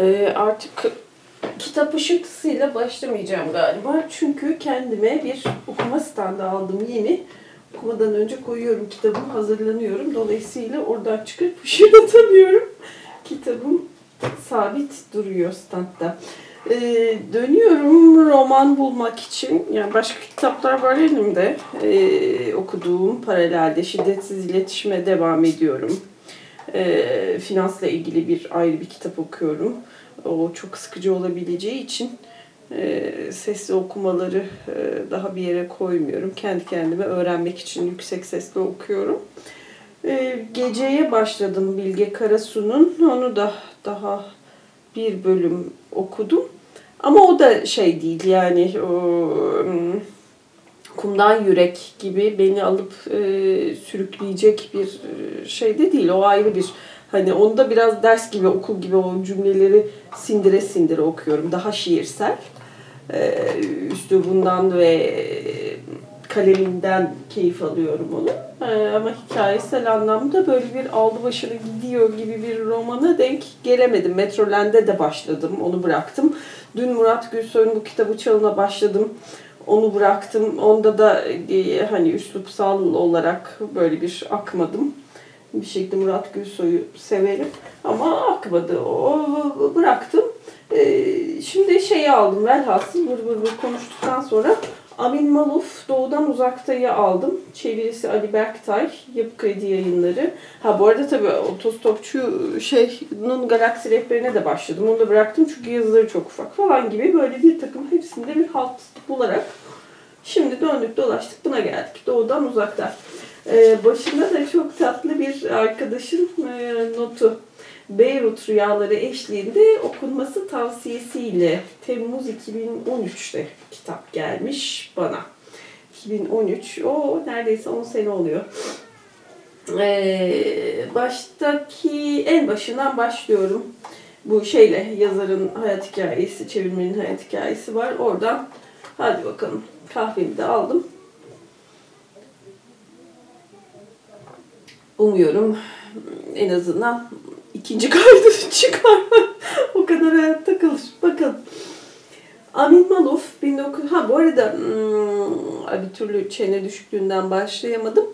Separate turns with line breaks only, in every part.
Ee, artık kitap ışıntısıyla başlamayacağım galiba. Çünkü kendime bir okuma standı aldım yeni. Okumadan önce koyuyorum kitabımı, hazırlanıyorum. Dolayısıyla oradan çıkıp ışıklatamıyorum. Kitabım sabit duruyor standta. Ee, dönüyorum roman bulmak için. Yani başka kitaplar var elimde. Ee, okuduğum paralelde şiddetsiz iletişime devam ediyorum. Ee, finansla ilgili bir ayrı bir kitap okuyorum. O çok sıkıcı olabileceği için e, sesli okumaları e, daha bir yere koymuyorum. Kendi kendime öğrenmek için yüksek sesle okuyorum. E, geceye başladım Bilge Karasu'nun. Onu da daha bir bölüm okudum. Ama o da şey değil yani o, kumdan yürek gibi beni alıp e, sürükleyecek bir e, şey de değil. O ayrı bir hani onda biraz ders gibi okul gibi o cümleleri sindire sindire okuyorum. Daha şiirsel. E, üslubundan ve kaleminden keyif alıyorum onu. Ee, ama hikayesel anlamda böyle bir aldı başını gidiyor gibi bir romana denk gelemedim. Metroland'e de başladım, onu bıraktım. Dün Murat Gülsoy'un bu kitabı çalına başladım. Onu bıraktım. Onda da e, hani üslupsal olarak böyle bir akmadım. Bir şekilde Murat Gülsoy'u severim. Ama akmadı. O bıraktım. Ee, şimdi şeyi aldım. Velhasıl vır vır vır konuştuktan sonra Amin Maluf Doğudan Uzakta'yı aldım. Çevirisi Ali Berktay, Yapı Kredi Yayınları. Ha bu arada tabii otostopçu şeyin Galaksi Rehberine de başladım. Onu da bıraktım çünkü yazıları çok ufak falan gibi böyle bir takım hepsinde bir halt bularak şimdi döndük dolaştık buna geldik. Doğudan Uzakta. Ee, başında da çok tatlı bir arkadaşın e, notu. Beyrut Rüyaları eşliğinde okunması tavsiyesiyle Temmuz 2013'te kitap gelmiş bana. 2013, o neredeyse 10 sene oluyor. Ee, baştaki en başından başlıyorum. Bu şeyle yazarın hayat hikayesi, çevirmenin hayat hikayesi var. Oradan hadi bakalım kahvemi de aldım. Umuyorum en azından ikinci kaydı çıkar. o kadar hayatta kalır. Bakın. Amin Maluf 19... Ha bu arada hmm, bir türlü çene düşüklüğünden başlayamadım.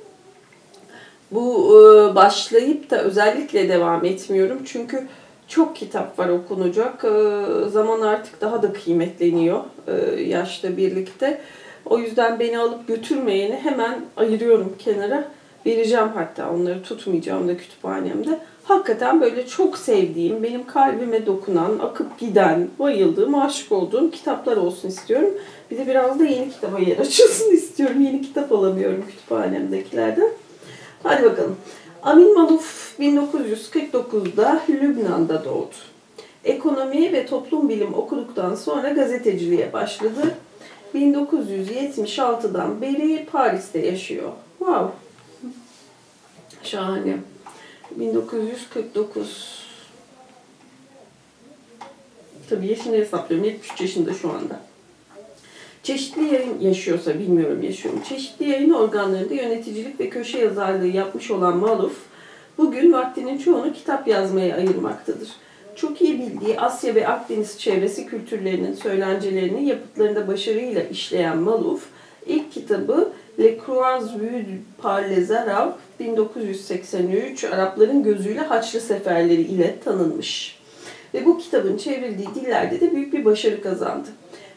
Bu e, başlayıp da özellikle devam etmiyorum. Çünkü çok kitap var okunacak. E, zaman artık daha da kıymetleniyor e, yaşla birlikte. O yüzden beni alıp götürmeyeni hemen ayırıyorum kenara. Vereceğim hatta onları tutmayacağım da kütüphanemde hakikaten böyle çok sevdiğim, benim kalbime dokunan, akıp giden, bayıldığım, aşık olduğum kitaplar olsun istiyorum. Bir de biraz da yeni kitaba yer açılsın istiyorum. Yeni kitap alamıyorum kütüphanemdekilerden. Hadi bakalım. Amin Maluf 1949'da Lübnan'da doğdu. Ekonomi ve toplum bilim okuduktan sonra gazeteciliğe başladı. 1976'dan beri Paris'te yaşıyor. Wow. Şahane. 1949. Tabii yaşını hesaplıyorum. 73 yaşında şu anda. Çeşitli yayın yaşıyorsa bilmiyorum yaşıyor mu. Çeşitli yayın organlarında yöneticilik ve köşe yazarlığı yapmış olan Maluf, bugün vaktinin çoğunu kitap yazmaya ayırmaktadır. Çok iyi bildiği Asya ve Akdeniz çevresi kültürlerinin söylencelerini yapıtlarında başarıyla işleyen Maluf, ilk kitabı Le Croix Vues par 1983 Arapların gözüyle Haçlı seferleri ile tanınmış. Ve bu kitabın çevrildiği dillerde de büyük bir başarı kazandı.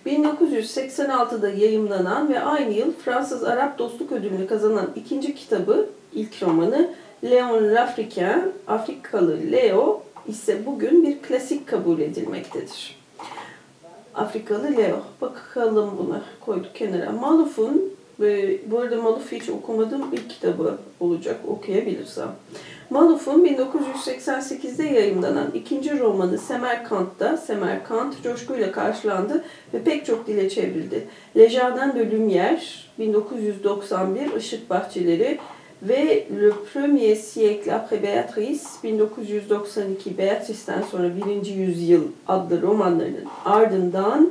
1986'da yayımlanan ve aynı yıl Fransız Arap Dostluk Ödülünü kazanan ikinci kitabı, ilk romanı Léon l'Africain, Afrikalı Leo ise bugün bir klasik kabul edilmektedir. Afrikalı Leo. Bakalım buna koyduk kenara. Maluf'un ve bu arada Maluf'u hiç okumadığım ilk kitabı olacak okuyabilirsem. Maluf'un 1988'de yayımlanan ikinci romanı Semerkant'ta Semerkant coşkuyla karşılandı ve pek çok dile çevrildi. Le Jardin de Lumière 1991 Işık Bahçeleri ve Le Premier Siècle après Béatrice 1992 Beatrice'den sonra birinci yüzyıl adlı romanlarının ardından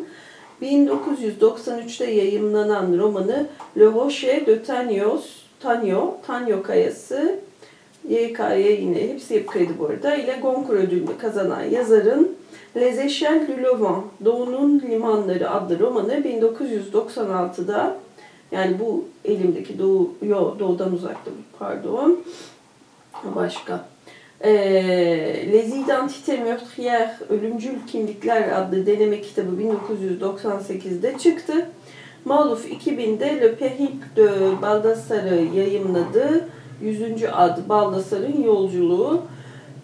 1993'te yayımlanan romanı Le Rocher de Tanyos, Tanyo, Tanyo Kayası YK'ye yine hepsi hep kredi bu arada ile Goncourt ödülünü kazanan yazarın Les Echelles du Levant, Doğu'nun Limanları adlı romanı 1996'da yani bu elimdeki Doğu, yo, Doğu'dan uzakta pardon başka ee, Les Identités Meurtrières, Ölümcül Kimlikler adlı deneme kitabı 1998'de çıktı. Maluf 2000'de Le Périple de Baldassar'ı yayımladı. 100. ad Baldassar'ın Yolculuğu.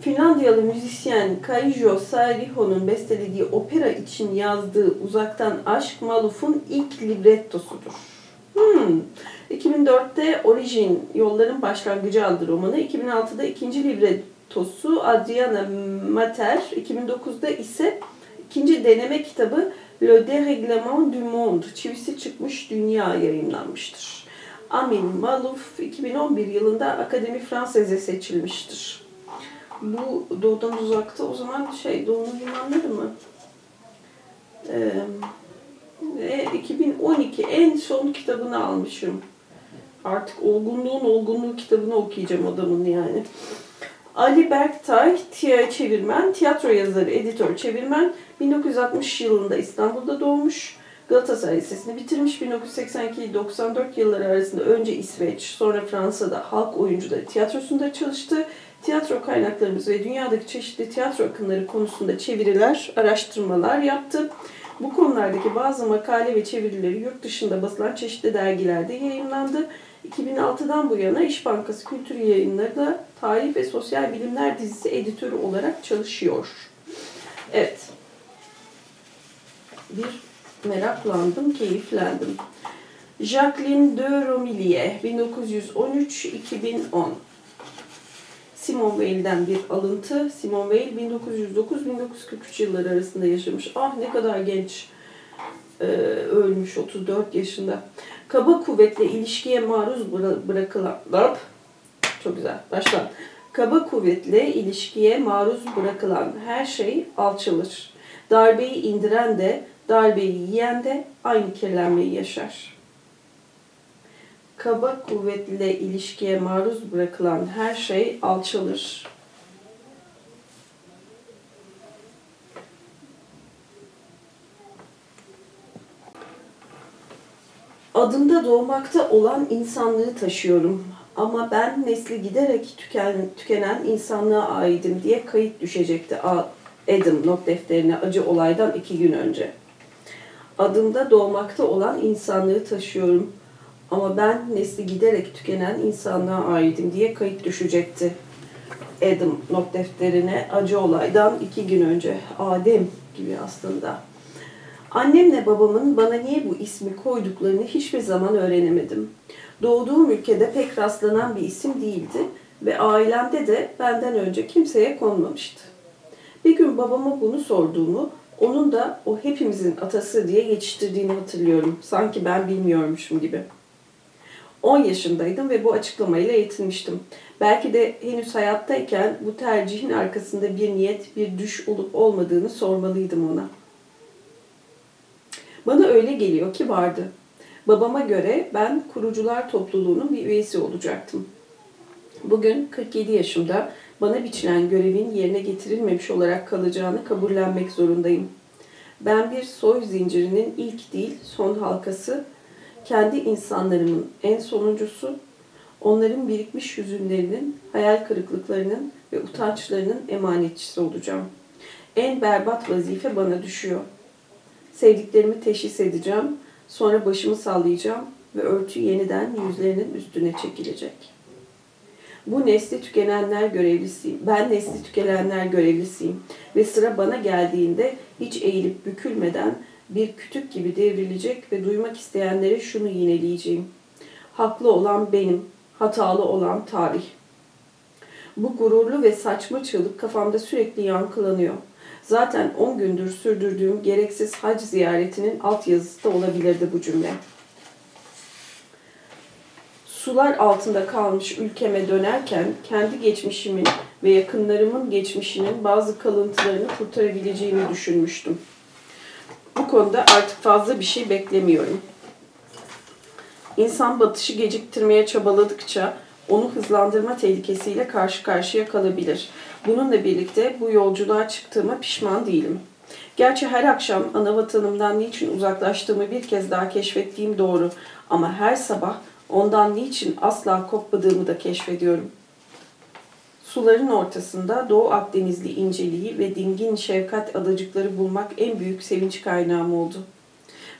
Finlandiyalı müzisyen Kaijo Saariho'nun bestelediği opera için yazdığı Uzaktan Aşk Maluf'un ilk librettosudur. Hmm. 2004'te Origin, Yolların Başlangıcı adlı romanı, 2006'da ikinci librettosu Adriana Mater, 2009'da ise ikinci deneme kitabı Le Dérèglement du Monde, çivisi çıkmış dünya yayınlanmıştır. Amin Maluf 2011 yılında Akademi Fransız'e seçilmiştir. Bu doğudan uzakta o zaman şey doğunun limanları mı? Ee, 2012 en son kitabını almışım. Artık olgunluğun olgunluğu kitabını okuyacağım adamın yani. Ali Berktay, çevirmen, tiyatro yazarı, editör, çevirmen. 1960 yılında İstanbul'da doğmuş. Galatasaray Lisesi'ni bitirmiş. 1982-94 yılları arasında önce İsveç, sonra Fransa'da halk oyuncuları tiyatrosunda çalıştı. Tiyatro kaynaklarımız ve dünyadaki çeşitli tiyatro akımları konusunda çeviriler, araştırmalar yaptı. Bu konulardaki bazı makale ve çevirileri yurt dışında basılan çeşitli dergilerde yayınlandı. 2006'dan bu yana İş Bankası Kültür Yayınları'da Tarih ve Sosyal Bilimler dizisi editörü olarak çalışıyor. Evet. Bir meraklandım, keyiflendim. Jacqueline de Romillier, 1913-2010. Simone Weil'den bir alıntı. Simone Weil 1909-1943 yılları arasında yaşamış. Ah ne kadar genç e, ölmüş 34 yaşında. Kaba kuvvetle ilişkiye maruz bırakılan... Çok güzel. Başla. Kaba kuvvetle ilişkiye maruz bırakılan her şey alçalır. Darbeyi indiren de, darbeyi yiyen de aynı kirlenmeyi yaşar. Kaba kuvvetle ilişkiye maruz bırakılan her şey alçalır. Adımda doğmakta olan insanlığı taşıyorum. Ama ben nesli giderek tüken, tükenen insanlığa aidim diye kayıt düşecekti Adam not defterine acı olaydan iki gün önce. Adımda doğmakta olan insanlığı taşıyorum. Ama ben nesli giderek tükenen insanlığa aidim diye kayıt düşecekti. Adam not defterine acı olaydan iki gün önce. Adem gibi aslında. Annemle babamın bana niye bu ismi koyduklarını hiçbir zaman öğrenemedim. Doğduğum ülkede pek rastlanan bir isim değildi ve ailemde de benden önce kimseye konmamıştı. Bir gün babama bunu sorduğumu, onun da o hepimizin atası diye geçiştirdiğini hatırlıyorum. Sanki ben bilmiyormuşum gibi. 10 yaşındaydım ve bu açıklamayla yetinmiştim. Belki de henüz hayattayken bu tercihin arkasında bir niyet, bir düş olup olmadığını sormalıydım ona.'' Bana öyle geliyor ki vardı. Babama göre ben kurucular topluluğunun bir üyesi olacaktım. Bugün 47 yaşımda bana biçilen görevin yerine getirilmemiş olarak kalacağını kabullenmek zorundayım. Ben bir soy zincirinin ilk değil son halkası, kendi insanlarımın en sonuncusu, onların birikmiş hüzünlerinin, hayal kırıklıklarının ve utançlarının emanetçisi olacağım. En berbat vazife bana düşüyor. Sevdiklerimi teşhis edeceğim. Sonra başımı sallayacağım ve örtü yeniden yüzlerinin üstüne çekilecek. Bu nesli tükenenler görevlisiyim. Ben nesli tükenenler görevlisiyim. Ve sıra bana geldiğinde hiç eğilip bükülmeden bir kütük gibi devrilecek ve duymak isteyenlere şunu yineleyeceğim. Haklı olan benim, hatalı olan tarih. Bu gururlu ve saçma çığlık kafamda sürekli yankılanıyor.'' Zaten 10 gündür sürdürdüğüm gereksiz hac ziyaretinin altyazısı da olabilirdi bu cümle. Sular altında kalmış ülkeme dönerken kendi geçmişimin ve yakınlarımın geçmişinin bazı kalıntılarını kurtarabileceğimi düşünmüştüm. Bu konuda artık fazla bir şey beklemiyorum. İnsan batışı geciktirmeye çabaladıkça onu hızlandırma tehlikesiyle karşı karşıya kalabilir. Bununla birlikte bu yolculuğa çıktığıma pişman değilim. Gerçi her akşam ana vatanımdan niçin uzaklaştığımı bir kez daha keşfettiğim doğru ama her sabah ondan niçin asla kopmadığımı da keşfediyorum. Suların ortasında Doğu Akdenizli inceliği ve dingin şefkat adacıkları bulmak en büyük sevinç kaynağım oldu.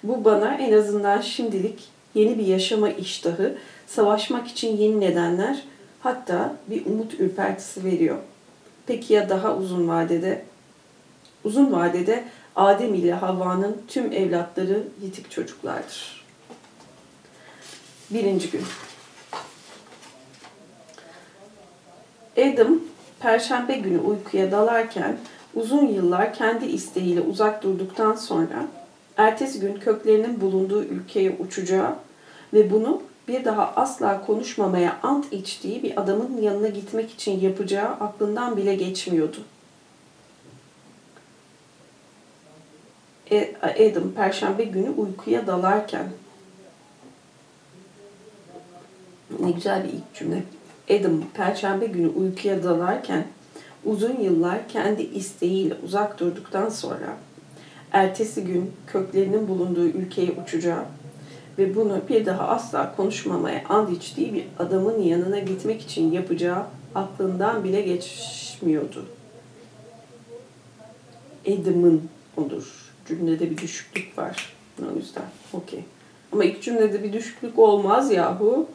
Bu bana en azından şimdilik yeni bir yaşama iştahı, savaşmak için yeni nedenler, hatta bir umut ürpertisi veriyor. Peki ya daha uzun vadede? Uzun vadede Adem ile Havva'nın tüm evlatları yitik çocuklardır. Birinci gün. Adam, Perşembe günü uykuya dalarken uzun yıllar kendi isteğiyle uzak durduktan sonra ertesi gün köklerinin bulunduğu ülkeye uçacağı ve bunu bir daha asla konuşmamaya ant içtiği bir adamın yanına gitmek için yapacağı aklından bile geçmiyordu. E, Adam perşembe günü uykuya dalarken ne güzel bir ilk cümle. Adam perşembe günü uykuya dalarken uzun yıllar kendi isteğiyle uzak durduktan sonra ertesi gün köklerinin bulunduğu ülkeye uçacağı ve bunu bir daha asla konuşmamaya and içtiği bir adamın yanına gitmek için yapacağı aklından bile geçmiyordu. Adam'ın olur. Cümlede bir düşüklük var. O yüzden okey. Ama ilk cümlede bir düşüklük olmaz yahu.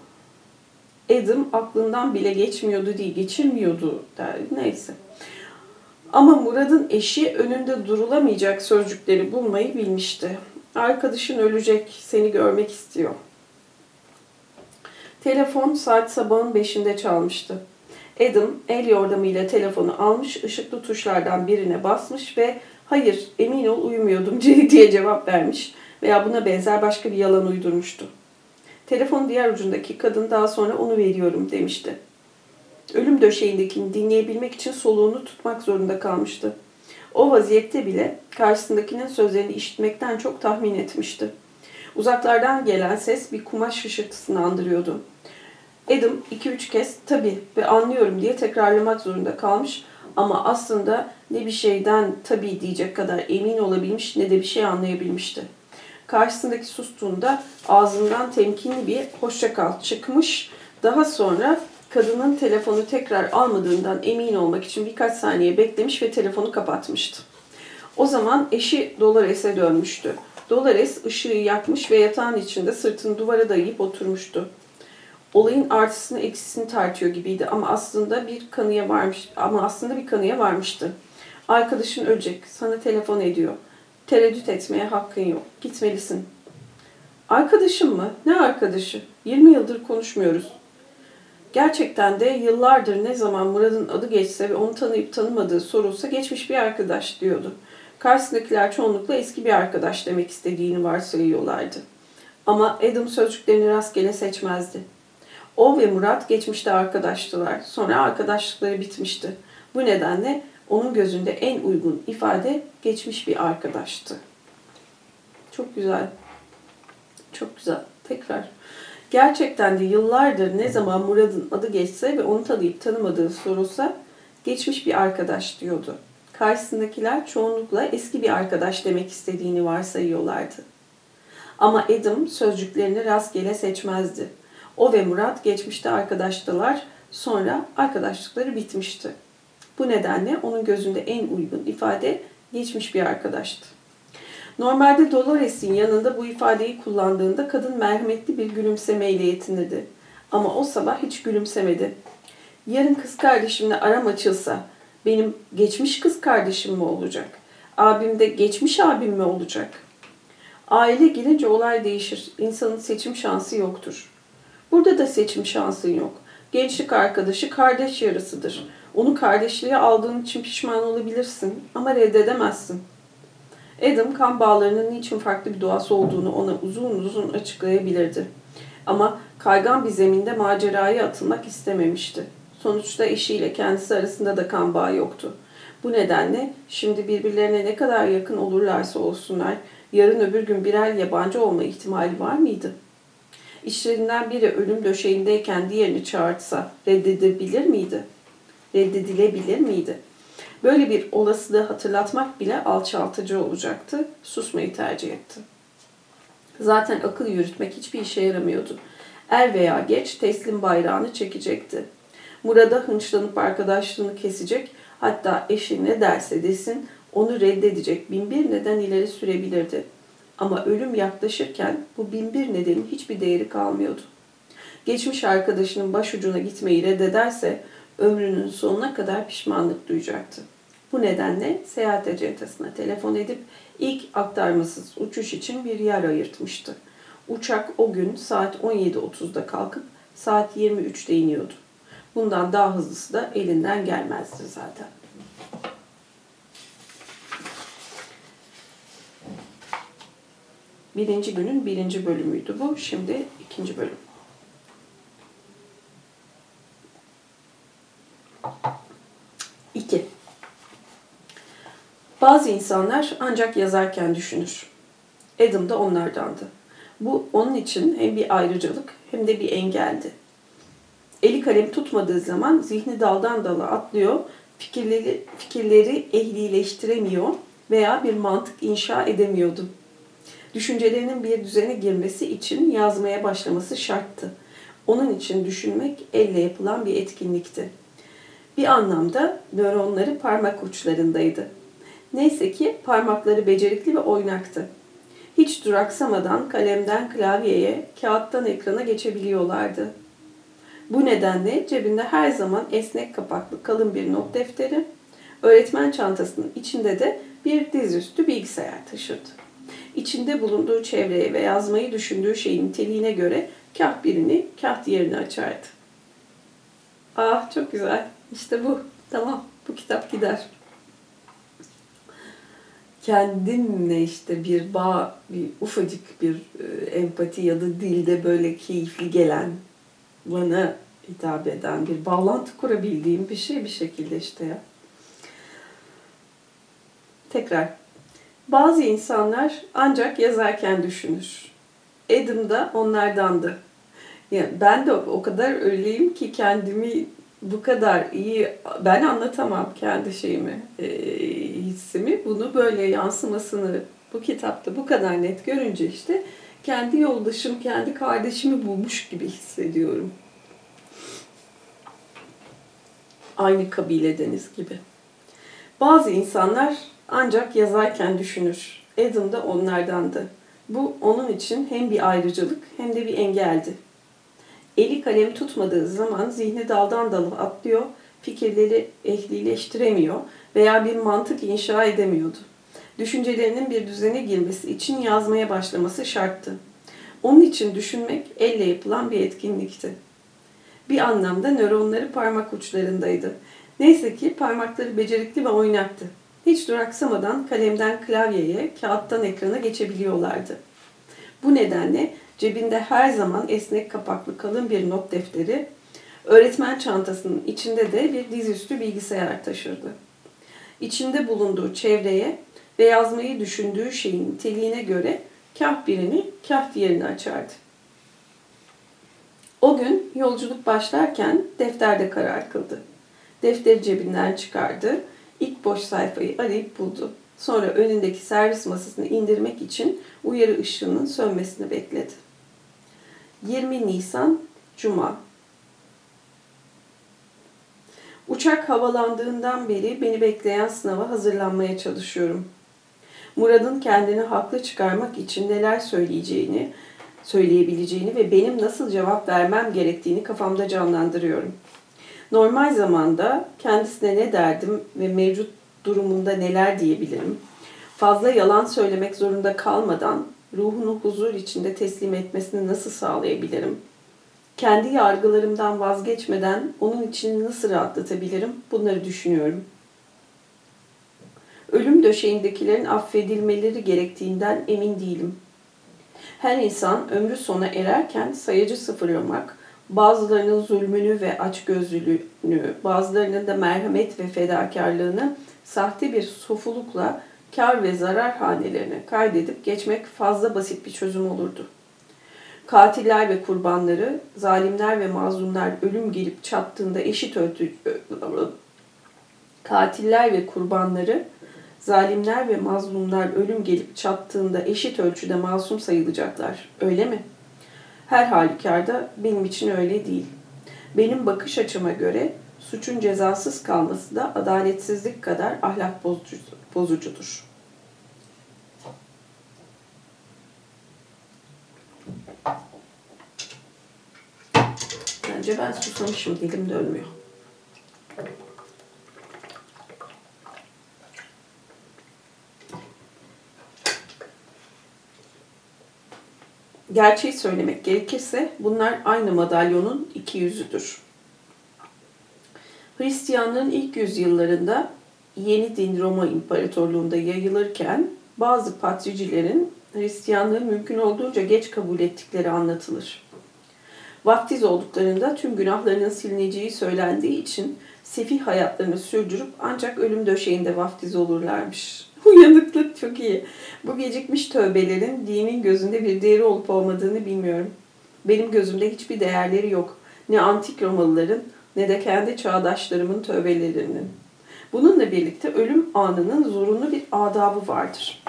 Adam aklından bile geçmiyordu değil, geçirmiyordu der. Neyse. Ama Murad'ın eşi önünde durulamayacak sözcükleri bulmayı bilmişti. Arkadaşın ölecek, seni görmek istiyor. Telefon saat sabahın beşinde çalmıştı. Adam el yordamıyla telefonu almış, ışıklı tuşlardan birine basmış ve hayır emin ol uyumuyordum diye cevap vermiş veya buna benzer başka bir yalan uydurmuştu. Telefon diğer ucundaki kadın daha sonra onu veriyorum demişti. Ölüm döşeğindekini dinleyebilmek için soluğunu tutmak zorunda kalmıştı. O vaziyette bile karşısındakinin sözlerini işitmekten çok tahmin etmişti. Uzaklardan gelen ses bir kumaş hışırtısını andırıyordu. Adam iki üç kez tabi ve anlıyorum diye tekrarlamak zorunda kalmış ama aslında ne bir şeyden tabi diyecek kadar emin olabilmiş ne de bir şey anlayabilmişti. Karşısındaki sustuğunda ağzından temkinli bir hoşça kal çıkmış. Daha sonra kadının telefonu tekrar almadığından emin olmak için birkaç saniye beklemiş ve telefonu kapatmıştı. O zaman eşi Dolores'e dönmüştü. Dolores ışığı yakmış ve yatağın içinde sırtını duvara dayayıp oturmuştu. Olayın artısını eksisini tartıyor gibiydi ama aslında bir kanıya varmış ama aslında bir kanıya varmıştı. Arkadaşın ölecek. Sana telefon ediyor. Tereddüt etmeye hakkın yok. Gitmelisin. Arkadaşım mı? Ne arkadaşı? 20 yıldır konuşmuyoruz. Gerçekten de yıllardır ne zaman Murat'ın adı geçse ve onu tanıyıp tanımadığı sorulsa geçmiş bir arkadaş diyordu. Karşısındakiler çoğunlukla eski bir arkadaş demek istediğini varsayıyorlardı. Ama Adam sözcüklerini rastgele seçmezdi. O ve Murat geçmişte arkadaştılar. Sonra arkadaşlıkları bitmişti. Bu nedenle onun gözünde en uygun ifade geçmiş bir arkadaştı. Çok güzel. Çok güzel. Tekrar. Gerçekten de yıllardır ne zaman Murad'ın adı geçse ve onu tanıyıp tanımadığı sorulsa geçmiş bir arkadaş diyordu. Karşısındakiler çoğunlukla eski bir arkadaş demek istediğini varsayıyorlardı. Ama Adam sözcüklerini rastgele seçmezdi. O ve Murat geçmişte arkadaştılar, sonra arkadaşlıkları bitmişti. Bu nedenle onun gözünde en uygun ifade geçmiş bir arkadaştı. Normalde Dolores'in yanında bu ifadeyi kullandığında kadın merhametli bir gülümsemeyle yetinirdi. Ama o sabah hiç gülümsemedi. Yarın kız kardeşimle aram açılsa benim geçmiş kız kardeşim mi olacak? Abim de geçmiş abim mi olacak? Aile girince olay değişir. İnsanın seçim şansı yoktur. Burada da seçim şansın yok. Gençlik arkadaşı kardeş yarısıdır. Onu kardeşliğe aldığın için pişman olabilirsin ama reddedemezsin.'' Adam kan bağlarının niçin farklı bir doğası olduğunu ona uzun uzun açıklayabilirdi. Ama kaygan bir zeminde maceraya atılmak istememişti. Sonuçta eşiyle kendisi arasında da kan bağı yoktu. Bu nedenle şimdi birbirlerine ne kadar yakın olurlarsa olsunlar yarın öbür gün birer yabancı olma ihtimali var mıydı? İşlerinden biri ölüm döşeğindeyken diğerini çağırsa reddedebilir miydi? Reddedilebilir miydi? Böyle bir olasılığı hatırlatmak bile alçaltıcı olacaktı. Susmayı tercih etti. Zaten akıl yürütmek hiçbir işe yaramıyordu. Er veya geç teslim bayrağını çekecekti. Murad'a hınçlanıp arkadaşlığını kesecek, hatta eşi ne derse desin onu reddedecek binbir neden ileri sürebilirdi. Ama ölüm yaklaşırken bu binbir nedenin hiçbir değeri kalmıyordu. Geçmiş arkadaşının başucuna gitmeyi reddederse ömrünün sonuna kadar pişmanlık duyacaktı. Bu nedenle seyahat acentasına telefon edip ilk aktarmasız uçuş için bir yer ayırtmıştı. Uçak o gün saat 17.30'da kalkıp saat 23'te iniyordu. Bundan daha hızlısı da elinden gelmezdi zaten. Birinci günün birinci bölümüydü bu. Şimdi ikinci bölüm. İki. Bazı insanlar ancak yazarken düşünür. Adam da onlardandı. Bu onun için hem bir ayrıcalık hem de bir engeldi. Eli kalem tutmadığı zaman zihni daldan dala atlıyor, fikirleri, fikirleri ehlileştiremiyor veya bir mantık inşa edemiyordu. Düşüncelerinin bir düzene girmesi için yazmaya başlaması şarttı. Onun için düşünmek elle yapılan bir etkinlikti. Bir anlamda nöronları parmak uçlarındaydı. Neyse ki parmakları becerikli ve oynaktı. Hiç duraksamadan kalemden klavyeye, kağıttan ekrana geçebiliyorlardı. Bu nedenle cebinde her zaman esnek kapaklı kalın bir not defteri, öğretmen çantasının içinde de bir dizüstü bilgisayar taşırdı. İçinde bulunduğu çevreye ve yazmayı düşündüğü şeyin niteliğine göre kah birini, kah diğerini açardı. Ah çok güzel. İşte bu. Tamam. Bu kitap gider. Kendinle işte bir bağ, bir ufacık bir e, empati ya da dilde böyle keyifli gelen, bana hitap eden bir bağlantı kurabildiğim bir şey bir şekilde işte ya. Tekrar. Bazı insanlar ancak yazarken düşünür. Adam da onlardandı. Yani ben de o kadar öyleyim ki kendimi bu kadar iyi ben anlatamam kendi şeyimi, e, hissimi. Bunu böyle yansımasını bu kitapta bu kadar net görünce işte kendi yoldaşım, kendi kardeşimi bulmuş gibi hissediyorum. Aynı kabiledeniz gibi. Bazı insanlar ancak yazarken düşünür. Adam da onlardandı. Bu onun için hem bir ayrıcalık hem de bir engeldi. Eli kalem tutmadığı zaman zihni daldan dala atlıyor, fikirleri ehlileştiremiyor veya bir mantık inşa edemiyordu. Düşüncelerinin bir düzene girmesi için yazmaya başlaması şarttı. Onun için düşünmek elle yapılan bir etkinlikti. Bir anlamda nöronları parmak uçlarındaydı. Neyse ki parmakları becerikli ve oynaktı. Hiç duraksamadan kalemden klavyeye, kağıttan ekrana geçebiliyorlardı. Bu nedenle cebinde her zaman esnek kapaklı kalın bir not defteri, öğretmen çantasının içinde de bir dizüstü bilgisayar taşırdı. İçinde bulunduğu çevreye ve yazmayı düşündüğü şeyin niteliğine göre kah birini kah diğerini açardı. O gün yolculuk başlarken defterde karar kıldı. Defteri cebinden çıkardı, ilk boş sayfayı arayıp buldu. Sonra önündeki servis masasını indirmek için uyarı ışığının sönmesini bekledi. 20 Nisan Cuma Uçak havalandığından beri beni bekleyen sınava hazırlanmaya çalışıyorum. Murad'ın kendini haklı çıkarmak için neler söyleyeceğini, söyleyebileceğini ve benim nasıl cevap vermem gerektiğini kafamda canlandırıyorum. Normal zamanda kendisine ne derdim ve mevcut durumunda neler diyebilirim? Fazla yalan söylemek zorunda kalmadan ruhunu huzur içinde teslim etmesini nasıl sağlayabilirim? Kendi yargılarımdan vazgeçmeden onun için nasıl rahatlatabilirim? Bunları düşünüyorum. Ölüm döşeğindekilerin affedilmeleri gerektiğinden emin değilim. Her insan ömrü sona ererken sayacı sıfırlamak, bazılarının zulmünü ve açgözlülüğünü, bazılarının da merhamet ve fedakarlığını sahte bir sofulukla kar ve zarar hanelerine kaydedip geçmek fazla basit bir çözüm olurdu. Katiller ve kurbanları, zalimler ve mazlumlar ölüm gelip çattığında eşit ölçü Katiller ve kurbanları, zalimler ve mazlumlar ölüm gelip çattığında eşit ölçüde masum sayılacaklar. Öyle mi? Her halükarda benim için öyle değil. Benim bakış açıma göre suçun cezasız kalması da adaletsizlik kadar ahlak bozucudur. Bence ben susamışım, dilim dönmüyor. Gerçeği söylemek gerekirse bunlar aynı madalyonun iki yüzüdür. Hristiyanlığın ilk yüzyıllarında yeni din Roma İmparatorluğu'nda yayılırken bazı patricilerin Hristiyanlığı mümkün olduğunca geç kabul ettikleri anlatılır. Vaftiz olduklarında tüm günahlarının silineceği söylendiği için sefih hayatlarını sürdürüp ancak ölüm döşeğinde vaftiz olurlarmış. Uyanıklık çok iyi. Bu gecikmiş tövbelerin dinin gözünde bir değeri olup olmadığını bilmiyorum. Benim gözümde hiçbir değerleri yok. Ne antik Romalıların ne de kendi çağdaşlarımın tövbelerinin. Bununla birlikte ölüm anının zorunlu bir adabı vardır.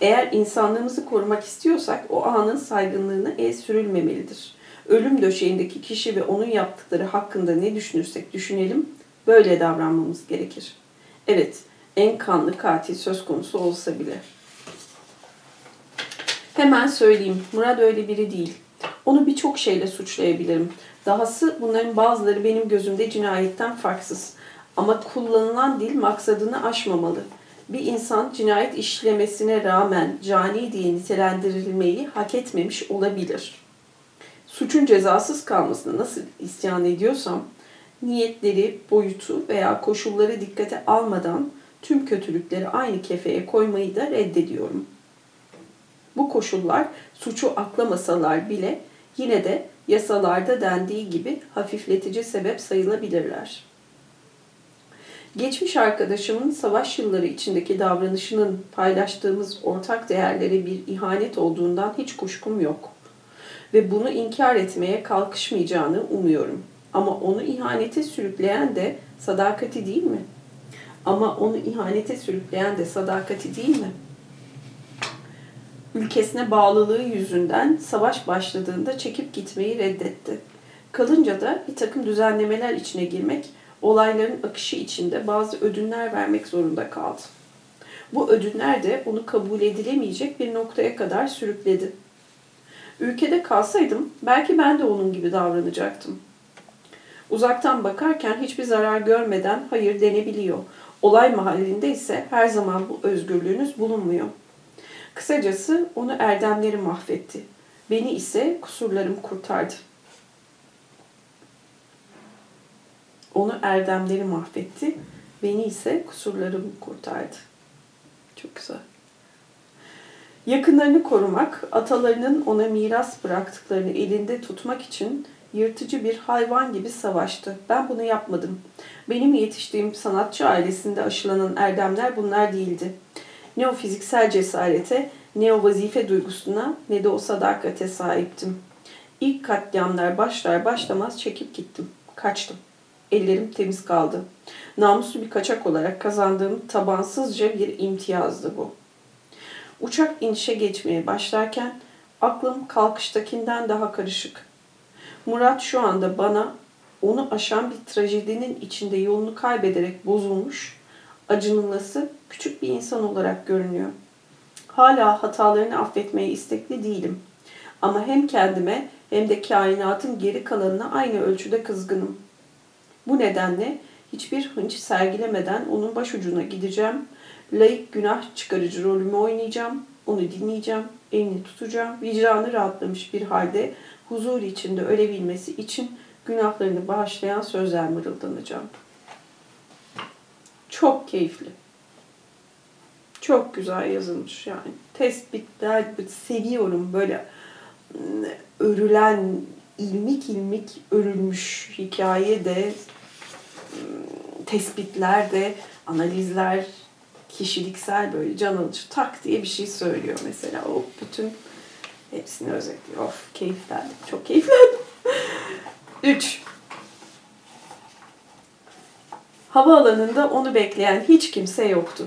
Eğer insanlığımızı korumak istiyorsak o anın saygınlığına el sürülmemelidir. Ölüm döşeğindeki kişi ve onun yaptıkları hakkında ne düşünürsek düşünelim, böyle davranmamız gerekir. Evet, en kanlı katil söz konusu olsa bile. Hemen söyleyeyim, Murat öyle biri değil. Onu birçok şeyle suçlayabilirim. Dahası bunların bazıları benim gözümde cinayetten farksız. Ama kullanılan dil maksadını aşmamalı. Bir insan cinayet işlemesine rağmen cani diye nitelendirilmeyi hak etmemiş olabilir. Suçun cezasız kalmasına nasıl isyan ediyorsam, niyetleri, boyutu veya koşulları dikkate almadan tüm kötülükleri aynı kefeye koymayı da reddediyorum. Bu koşullar suçu aklamasalar bile yine de yasalarda dendiği gibi hafifletici sebep sayılabilirler. Geçmiş arkadaşımın savaş yılları içindeki davranışının paylaştığımız ortak değerlere bir ihanet olduğundan hiç kuşkum yok. Ve bunu inkar etmeye kalkışmayacağını umuyorum. Ama onu ihanete sürükleyen de sadakati değil mi? Ama onu ihanete sürükleyen de sadakati değil mi?'' Ülkesine bağlılığı yüzünden savaş başladığında çekip gitmeyi reddetti. Kalınca da bir takım düzenlemeler içine girmek, olayların akışı içinde bazı ödünler vermek zorunda kaldı. Bu ödünler de onu kabul edilemeyecek bir noktaya kadar sürükledi. Ülkede kalsaydım belki ben de onun gibi davranacaktım. Uzaktan bakarken hiçbir zarar görmeden hayır denebiliyor. Olay mahallinde ise her zaman bu özgürlüğünüz bulunmuyor.'' Kısacası onu erdemleri mahvetti. Beni ise kusurlarım kurtardı. Onu erdemleri mahvetti. Beni ise kusurlarım kurtardı. Çok güzel. Yakınlarını korumak, atalarının ona miras bıraktıklarını elinde tutmak için yırtıcı bir hayvan gibi savaştı. Ben bunu yapmadım. Benim yetiştiğim sanatçı ailesinde aşılanan erdemler bunlar değildi. Ne o fiziksel cesarete, ne o vazife duygusuna, ne de o sadakate sahiptim. İlk katliamlar başlar başlamaz çekip gittim. Kaçtım. Ellerim temiz kaldı. Namuslu bir kaçak olarak kazandığım tabansızca bir imtiyazdı bu. Uçak inişe geçmeye başlarken aklım kalkıştakinden daha karışık. Murat şu anda bana onu aşan bir trajedinin içinde yolunu kaybederek bozulmuş, acınılası küçük bir insan olarak görünüyor. Hala hatalarını affetmeye istekli değilim. Ama hem kendime hem de kainatın geri kalanına aynı ölçüde kızgınım. Bu nedenle hiçbir hınç sergilemeden onun başucuna gideceğim. Layık günah çıkarıcı rolümü oynayacağım. Onu dinleyeceğim, elini tutacağım. Vicdanı rahatlamış bir halde huzur içinde ölebilmesi için günahlarını bağışlayan sözler mırıldanacağım. Çok keyifli. Çok güzel yazılmış yani. Tespitler seviyorum böyle ıı, örülen ilmik ilmik örülmüş hikaye de ıı, tespitler de analizler kişiliksel böyle can alıcı tak diye bir şey söylüyor mesela o bütün Hepsini özetliyor. Of keyiflendim. Çok keyiflendim. 3. Havaalanında onu bekleyen hiç kimse yoktu.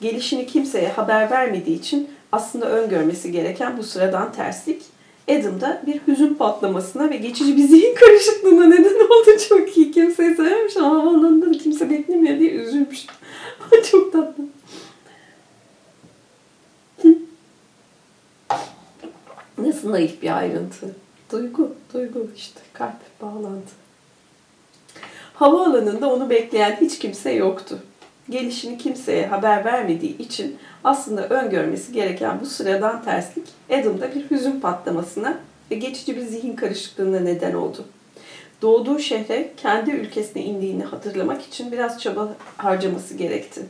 Gelişini kimseye haber vermediği için aslında öngörmesi gereken bu sıradan terslik Adam'da bir hüzün patlamasına ve geçici bir zihin karışıklığına neden oldu. Çok iyi. Kimseyi ama havaalanında da kimse beklemiyor diye üzülmüş. Çok tatlı. Nasıl naif bir ayrıntı. Duygu, duygu işte kalp, bağlantı. Havaalanında onu bekleyen hiç kimse yoktu. Gelişini kimseye haber vermediği için aslında öngörmesi gereken bu sıradan terslik Adam'da bir hüzün patlamasına ve geçici bir zihin karışıklığına neden oldu. Doğduğu şehre kendi ülkesine indiğini hatırlamak için biraz çaba harcaması gerekti.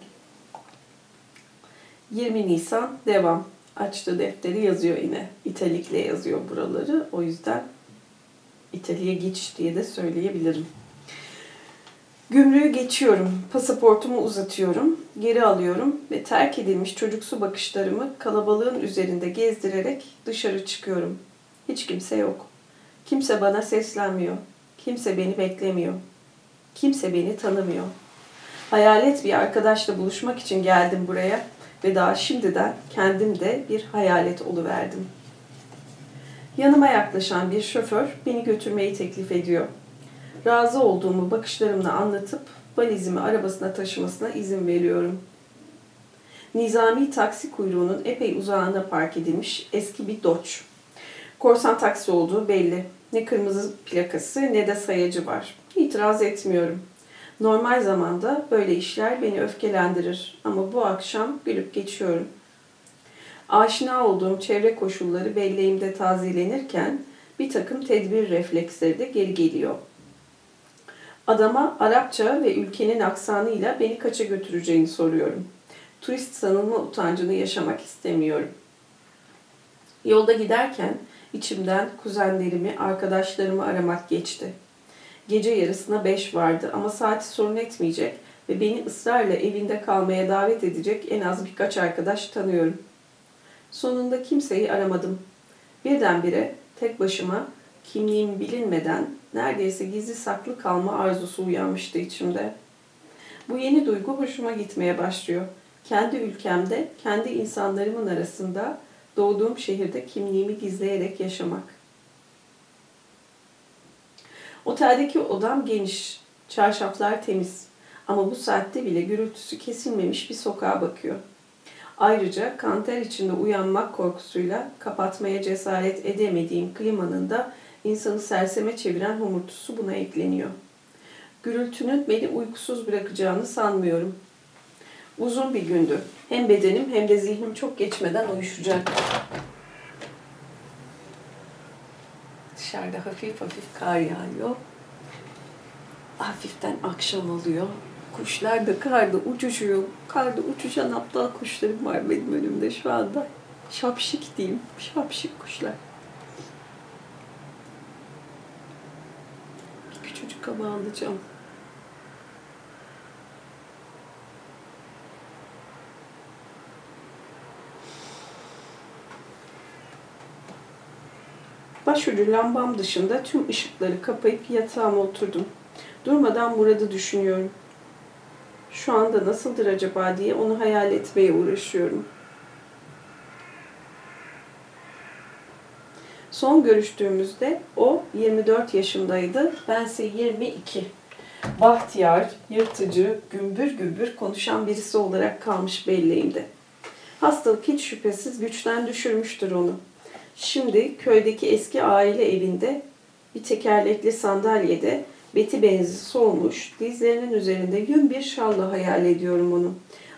20 Nisan devam. Açtı defteri yazıyor yine. İtalikle yazıyor buraları. O yüzden İtalya'ya geç diye de söyleyebilirim. Gümrüğü geçiyorum, pasaportumu uzatıyorum, geri alıyorum ve terk edilmiş çocuksu bakışlarımı kalabalığın üzerinde gezdirerek dışarı çıkıyorum. Hiç kimse yok. Kimse bana seslenmiyor. Kimse beni beklemiyor. Kimse beni tanımıyor. Hayalet bir arkadaşla buluşmak için geldim buraya ve daha şimdiden kendim de bir hayalet oluverdim. Yanıma yaklaşan bir şoför beni götürmeyi teklif ediyor. Razı olduğumu bakışlarımla anlatıp valizimi arabasına taşımasına izin veriyorum. Nizami taksi kuyruğunun epey uzağına park edilmiş eski bir Dodge. Korsan taksi olduğu belli. Ne kırmızı plakası ne de sayacı var. İtiraz etmiyorum. Normal zamanda böyle işler beni öfkelendirir ama bu akşam gülüp geçiyorum. Aşina olduğum çevre koşulları belleğimde tazelenirken bir takım tedbir refleksleri de geri geliyor. Adama Arapça ve ülkenin aksanıyla beni kaça götüreceğini soruyorum. Turist sanılma utancını yaşamak istemiyorum. Yolda giderken içimden kuzenlerimi, arkadaşlarımı aramak geçti. Gece yarısına beş vardı ama saati sorun etmeyecek ve beni ısrarla evinde kalmaya davet edecek en az birkaç arkadaş tanıyorum. Sonunda kimseyi aramadım. Birdenbire tek başıma kimliğim bilinmeden neredeyse gizli saklı kalma arzusu uyanmıştı içimde. Bu yeni duygu hoşuma gitmeye başlıyor. Kendi ülkemde, kendi insanlarımın arasında doğduğum şehirde kimliğimi gizleyerek yaşamak. Oteldeki odam geniş, çarşaflar temiz ama bu saatte bile gürültüsü kesilmemiş bir sokağa bakıyor. Ayrıca kanter içinde uyanmak korkusuyla kapatmaya cesaret edemediğim klimanın da insanı serseme çeviren homurtusu buna ekleniyor. Gürültünün beni uykusuz bırakacağını sanmıyorum. Uzun bir gündü. Hem bedenim hem de zihnim çok geçmeden uyuşacak. Dışarıda hafif hafif kar yağıyor. Hafiften akşam oluyor. Kuşlar da karda uçuşuyor. Karda uçuşan aptal kuşlarım var benim önümde şu anda. Şapşik diyeyim. Şapşik kuşlar. Kaba alacağım. Başucu lambam dışında tüm ışıkları kapayıp yatağıma oturdum. Durmadan Murat'ı düşünüyorum. Şu anda nasıldır acaba diye onu hayal etmeye uğraşıyorum. Son görüştüğümüzde o 24 yaşındaydı, bense 22. Bahtiyar, yırtıcı, gümbür gümbür konuşan birisi olarak kalmış belleğimde. Hastalık hiç şüphesiz güçten düşürmüştür onu. Şimdi köydeki eski aile evinde bir tekerlekli sandalyede beti benzi solmuş, dizlerinin üzerinde yün bir şalla hayal ediyorum onu.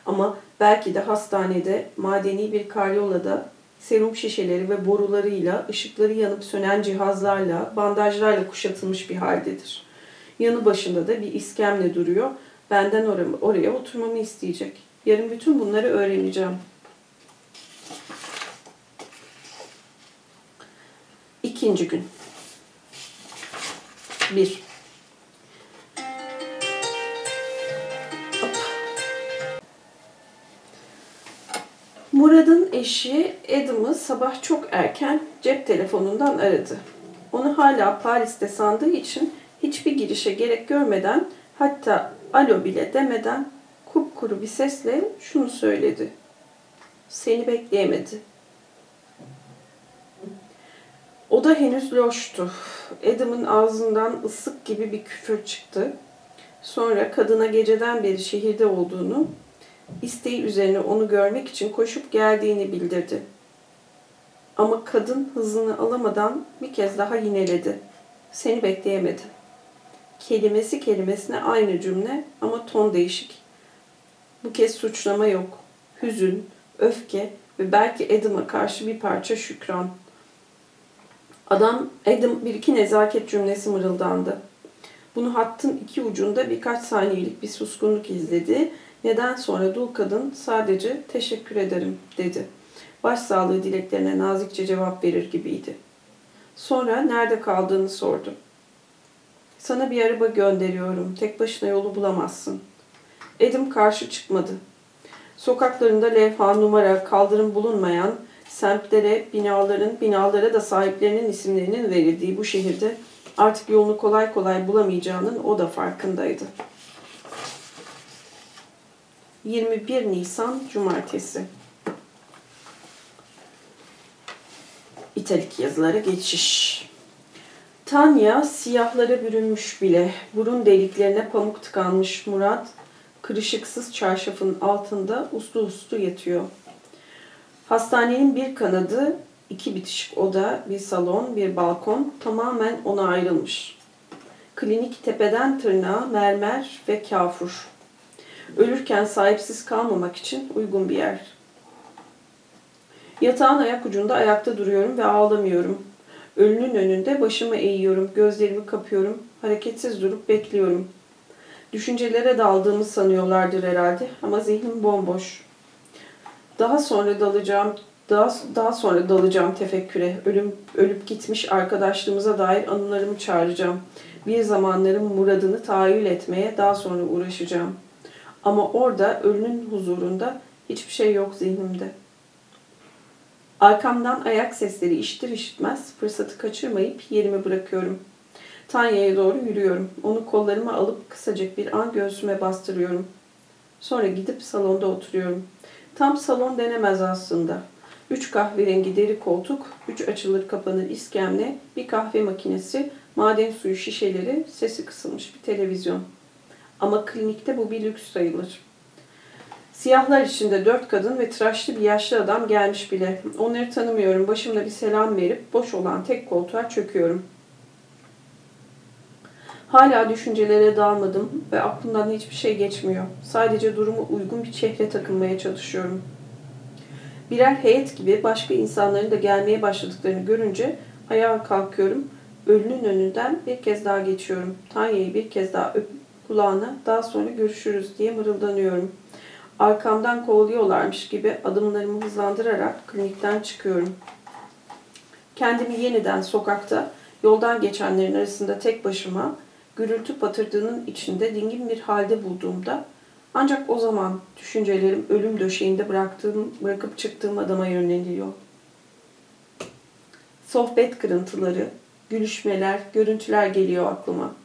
Ama belki de hastanede, madeni bir karyolada serum şişeleri ve borularıyla, ışıkları yanıp sönen cihazlarla, bandajlarla kuşatılmış bir haldedir. Yanı başında da bir iskemle duruyor. Benden oraya, oraya oturmamı isteyecek. Yarın bütün bunları öğreneceğim. İkinci gün. Bir. Murad'ın eşi Adam'ı sabah çok erken cep telefonundan aradı. Onu hala Paris'te sandığı için hiçbir girişe gerek görmeden hatta alo bile demeden kupkuru bir sesle şunu söyledi. Seni bekleyemedi. O da henüz loştu. Adam'ın ağzından ısık gibi bir küfür çıktı. Sonra kadına geceden beri şehirde olduğunu, isteği üzerine onu görmek için koşup geldiğini bildirdi. Ama kadın hızını alamadan bir kez daha yineledi. Seni bekleyemedi. Kelimesi kelimesine aynı cümle ama ton değişik. Bu kez suçlama yok. Hüzün, öfke ve belki Adam'a karşı bir parça şükran. Adam, Adam bir iki nezaket cümlesi mırıldandı. Bunu hattın iki ucunda birkaç saniyelik bir suskunluk izledi. Neden sonra dul kadın sadece teşekkür ederim dedi. Başsağlığı dileklerine nazikçe cevap verir gibiydi. Sonra nerede kaldığını sordu. Sana bir araba gönderiyorum. Tek başına yolu bulamazsın. Edim karşı çıkmadı. Sokaklarında levha, numara, kaldırım bulunmayan, semtlere, binaların, binalara da sahiplerinin isimlerinin verildiği bu şehirde artık yolunu kolay kolay bulamayacağının o da farkındaydı. 21 Nisan Cumartesi İtalik yazılara geçiş. Tanya siyahlara bürünmüş bile. Burun deliklerine pamuk tıkanmış Murat, kırışıksız çarşafın altında uslu uslu yatıyor. Hastanenin bir kanadı, iki bitişik oda, bir salon, bir balkon tamamen ona ayrılmış. Klinik tepeden tırnağa mermer ve kafur. Ölürken sahipsiz kalmamak için uygun bir yer. Yatağın ayak ucunda ayakta duruyorum ve ağlamıyorum. Ölünün önünde başımı eğiyorum, gözlerimi kapıyorum, hareketsiz durup bekliyorum. Düşüncelere daldığımı sanıyorlardır herhalde ama zihnim bomboş. Daha sonra dalacağım, daha, daha sonra dalacağım tefekküre. Ölüm, ölüp gitmiş arkadaşlığımıza dair anılarımı çağıracağım. Bir zamanların muradını tahayyül etmeye daha sonra uğraşacağım. Ama orada ölünün huzurunda hiçbir şey yok zihnimde.'' Arkamdan ayak sesleri işitir işitmez fırsatı kaçırmayıp yerimi bırakıyorum. Tanya'ya doğru yürüyorum. Onu kollarıma alıp kısacık bir an göğsüme bastırıyorum. Sonra gidip salonda oturuyorum. Tam salon denemez aslında. Üç kahverengi deri koltuk, üç açılır kapanır iskemle, bir kahve makinesi, maden suyu şişeleri, sesi kısılmış bir televizyon. Ama klinikte bu bir lüks sayılır. Siyahlar içinde dört kadın ve tıraşlı bir yaşlı adam gelmiş bile. Onları tanımıyorum. Başımda bir selam verip boş olan tek koltuğa çöküyorum. Hala düşüncelere dalmadım ve aklımdan hiçbir şey geçmiyor. Sadece durumu uygun bir çehre takınmaya çalışıyorum. Birer heyet gibi başka insanların da gelmeye başladıklarını görünce ayağa kalkıyorum. Ölünün önünden bir kez daha geçiyorum. Tanya'yı bir kez daha öp kulağına daha sonra görüşürüz diye mırıldanıyorum. Arkamdan kovalıyorlarmış gibi adımlarımı hızlandırarak klinikten çıkıyorum. Kendimi yeniden sokakta, yoldan geçenlerin arasında tek başıma, gürültü patırdığının içinde dingin bir halde bulduğumda ancak o zaman düşüncelerim ölüm döşeğinde bıraktığım, bırakıp çıktığım adama yöneliyor. Sohbet kırıntıları, gülüşmeler, görüntüler geliyor aklıma.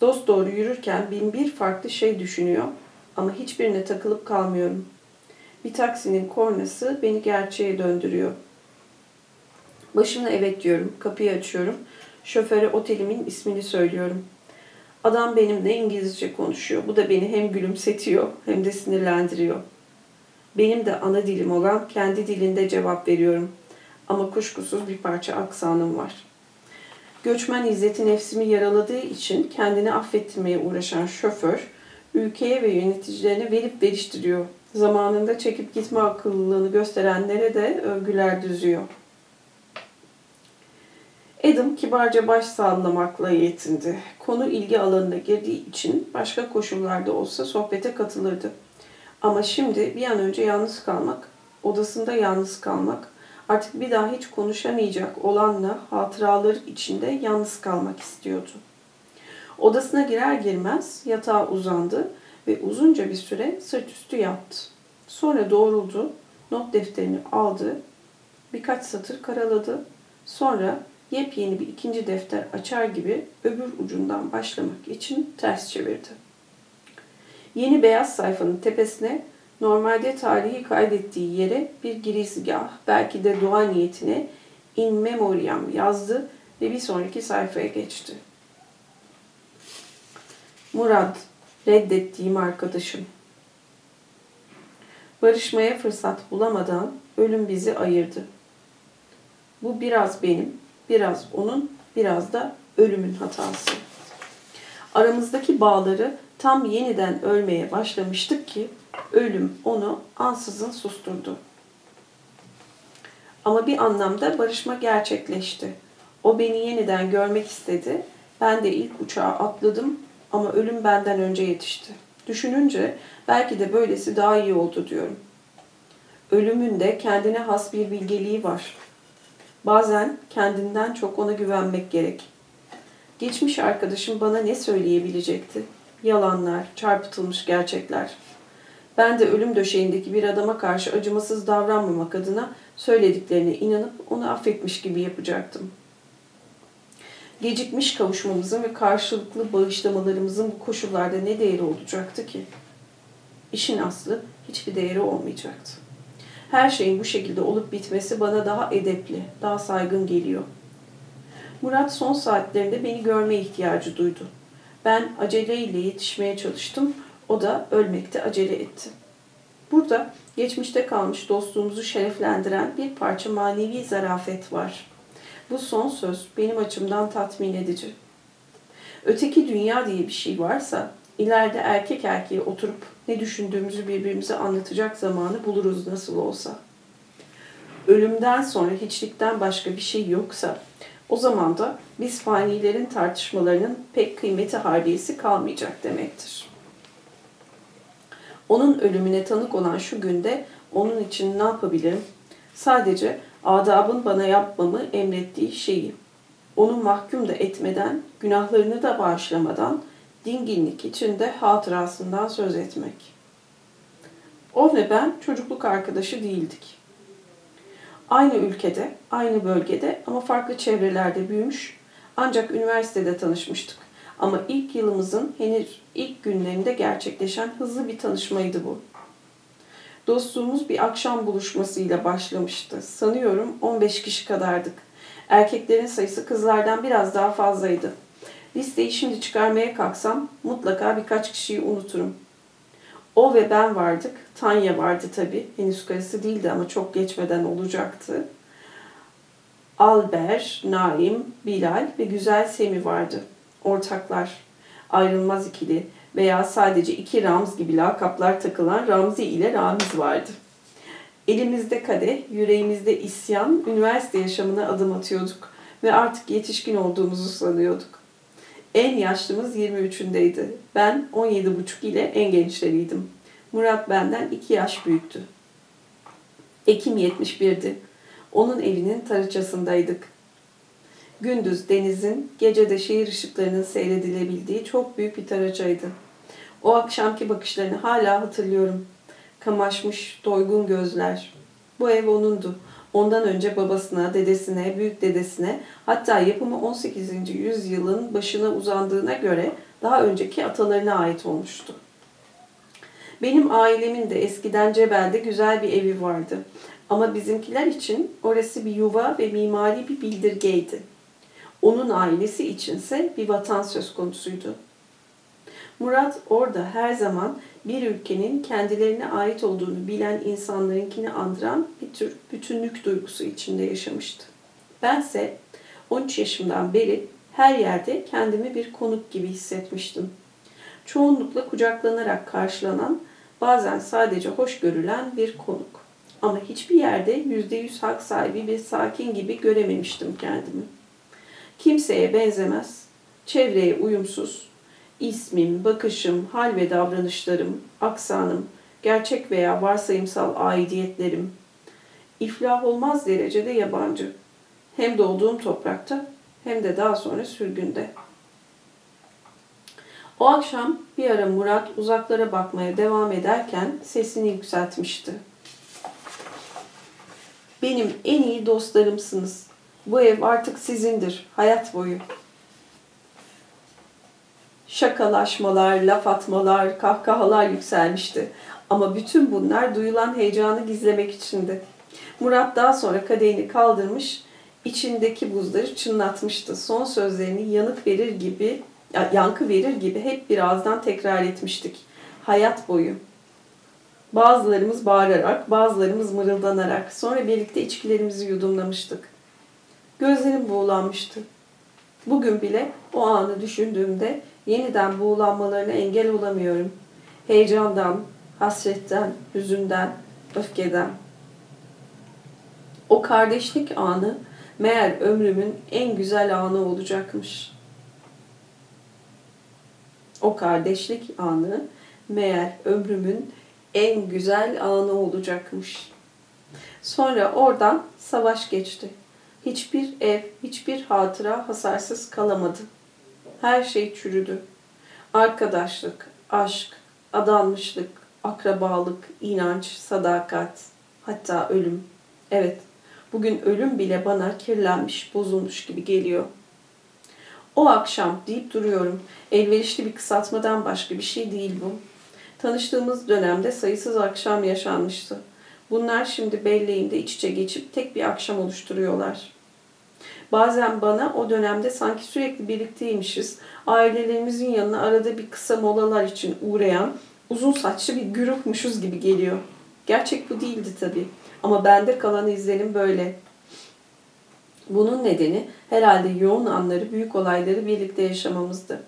Dost doğru yürürken bin bir farklı şey düşünüyor ama hiçbirine takılıp kalmıyorum. Bir taksinin kornası beni gerçeğe döndürüyor. Başımla evet diyorum, kapıyı açıyorum. Şoföre otelimin ismini söylüyorum. Adam benimle İngilizce konuşuyor. Bu da beni hem gülümsetiyor hem de sinirlendiriyor. Benim de ana dilim olan kendi dilinde cevap veriyorum. Ama kuşkusuz bir parça aksanım var. Göçmen izzeti nefsimi yaraladığı için kendini affettirmeye uğraşan şoför, ülkeye ve yöneticilerine verip veriştiriyor. Zamanında çekip gitme akıllılığını gösterenlere de övgüler düzüyor. Adam kibarca baş sallamakla yetindi. Konu ilgi alanına girdiği için başka koşullarda olsa sohbete katılırdı. Ama şimdi bir an önce yalnız kalmak, odasında yalnız kalmak, artık bir daha hiç konuşamayacak olanla hatıraları içinde yalnız kalmak istiyordu. Odasına girer girmez yatağa uzandı ve uzunca bir süre sırt üstü yattı. Sonra doğruldu not defterini aldı, birkaç satır karaladı. Sonra yepyeni bir ikinci defter açar gibi öbür ucundan başlamak için ters çevirdi. Yeni beyaz sayfanın tepesine normalde tarihi kaydettiği yere bir girizgah, belki de dua niyetine in memoriam yazdı ve bir sonraki sayfaya geçti. Murad, reddettiğim arkadaşım. Barışmaya fırsat bulamadan ölüm bizi ayırdı. Bu biraz benim, biraz onun, biraz da ölümün hatası. Aramızdaki bağları tam yeniden ölmeye başlamıştık ki ölüm onu ansızın susturdu. Ama bir anlamda barışma gerçekleşti. O beni yeniden görmek istedi. Ben de ilk uçağa atladım ama ölüm benden önce yetişti. Düşününce belki de böylesi daha iyi oldu diyorum. Ölümün de kendine has bir bilgeliği var. Bazen kendinden çok ona güvenmek gerek. Geçmiş arkadaşım bana ne söyleyebilecekti? Yalanlar, çarpıtılmış gerçekler. Ben de ölüm döşeğindeki bir adama karşı acımasız davranmamak adına söylediklerine inanıp onu affetmiş gibi yapacaktım. Gecikmiş kavuşmamızın ve karşılıklı bağışlamalarımızın bu koşullarda ne değeri olacaktı ki? İşin aslı hiçbir değeri olmayacaktı. Her şeyin bu şekilde olup bitmesi bana daha edepli, daha saygın geliyor. Murat son saatlerinde beni görme ihtiyacı duydu. Ben aceleyle yetişmeye çalıştım. O da ölmekte acele etti. Burada geçmişte kalmış dostluğumuzu şereflendiren bir parça manevi zarafet var. Bu son söz benim açımdan tatmin edici. Öteki dünya diye bir şey varsa ileride erkek erkeğe oturup ne düşündüğümüzü birbirimize anlatacak zamanı buluruz nasıl olsa. Ölümden sonra hiçlikten başka bir şey yoksa o zaman da biz fanilerin tartışmalarının pek kıymeti harbiyesi kalmayacak demektir. Onun ölümüne tanık olan şu günde onun için ne yapabilirim? Sadece adabın bana yapmamı emrettiği şeyi. Onu mahkum da etmeden, günahlarını da bağışlamadan, dinginlik içinde hatırasından söz etmek. O ve ben çocukluk arkadaşı değildik. Aynı ülkede, aynı bölgede ama farklı çevrelerde büyümüş, ancak üniversitede tanışmıştık. Ama ilk yılımızın henüz ilk günlerinde gerçekleşen hızlı bir tanışmaydı bu. Dostluğumuz bir akşam buluşmasıyla başlamıştı. Sanıyorum 15 kişi kadardık. Erkeklerin sayısı kızlardan biraz daha fazlaydı. Listeyi şimdi çıkarmaya kalksam mutlaka birkaç kişiyi unuturum. O ve ben vardık. Tanya vardı tabii. Henüz karısı değildi ama çok geçmeden olacaktı. Alber, Naim, Bilal ve güzel Semi vardı. Ortaklar, ayrılmaz ikili veya sadece iki Ramz gibi lakaplar takılan Ramzi ile Ramiz vardı. Elimizde kadeh, yüreğimizde isyan, üniversite yaşamına adım atıyorduk ve artık yetişkin olduğumuzu sanıyorduk. En yaşlımız 23'ündeydi. Ben 17,5 ile en gençleriydim. Murat benden 2 yaş büyüktü. Ekim 71'di. Onun evinin tarıçasındaydık. Gündüz denizin, gece de şehir ışıklarının seyredilebildiği çok büyük bir taraçaydı. O akşamki bakışlarını hala hatırlıyorum. Kamaşmış, doygun gözler. Bu ev onundu. Ondan önce babasına, dedesine, büyük dedesine hatta yapımı 18. yüzyılın başına uzandığına göre daha önceki atalarına ait olmuştu. Benim ailemin de eskiden Cebel'de güzel bir evi vardı. Ama bizimkiler için orası bir yuva ve mimari bir bildirgeydi. Onun ailesi içinse bir vatan söz konusuydu. Murat orada her zaman bir ülkenin kendilerine ait olduğunu bilen insanlarınkini andıran bir tür bütünlük duygusu içinde yaşamıştı. Bense 13 yaşımdan beri her yerde kendimi bir konuk gibi hissetmiştim. Çoğunlukla kucaklanarak karşılanan, bazen sadece hoş görülen bir konuk. Ama hiçbir yerde yüzde yüz hak sahibi bir sakin gibi görememiştim kendimi. Kimseye benzemez, çevreye uyumsuz, ismim, bakışım, hal ve davranışlarım, aksanım, gerçek veya varsayımsal aidiyetlerim, iflah olmaz derecede yabancı. Hem doğduğum toprakta hem de daha sonra sürgünde. O akşam bir ara Murat uzaklara bakmaya devam ederken sesini yükseltmişti. Benim en iyi dostlarımsınız. Bu ev artık sizindir, hayat boyu. Şakalaşmalar, laf atmalar, kahkahalar yükselmişti. Ama bütün bunlar duyulan heyecanı gizlemek içindi. Murat daha sonra kadehini kaldırmış, içindeki buzları çınlatmıştı. Son sözlerini yanık verir gibi, yankı verir gibi hep birazdan tekrar etmiştik. Hayat boyu. Bazılarımız bağırarak, bazılarımız mırıldanarak, sonra birlikte içkilerimizi yudumlamıştık. Gözlerim buğulanmıştı. Bugün bile o anı düşündüğümde yeniden buğulanmalarına engel olamıyorum. Heyecandan, hasretten, hüzünden, öfkeden. O kardeşlik anı meğer ömrümün en güzel anı olacakmış. O kardeşlik anı meğer ömrümün en güzel anı olacakmış. Sonra oradan savaş geçti. Hiçbir ev, hiçbir hatıra hasarsız kalamadı. Her şey çürüdü. Arkadaşlık, aşk, adanmışlık, akrabalık, inanç, sadakat, hatta ölüm. Evet, bugün ölüm bile bana kirlenmiş, bozulmuş gibi geliyor. O akşam deyip duruyorum. Elverişli bir kısaltmadan başka bir şey değil bu. Tanıştığımız dönemde sayısız akşam yaşanmıştı. Bunlar şimdi belleğimde iç içe geçip tek bir akşam oluşturuyorlar. Bazen bana o dönemde sanki sürekli birlikteymişiz, ailelerimizin yanına arada bir kısa molalar için uğrayan uzun saçlı bir grupmuşuz gibi geliyor. Gerçek bu değildi tabii. Ama bende kalan izlenim böyle. Bunun nedeni herhalde yoğun anları, büyük olayları birlikte yaşamamızdı.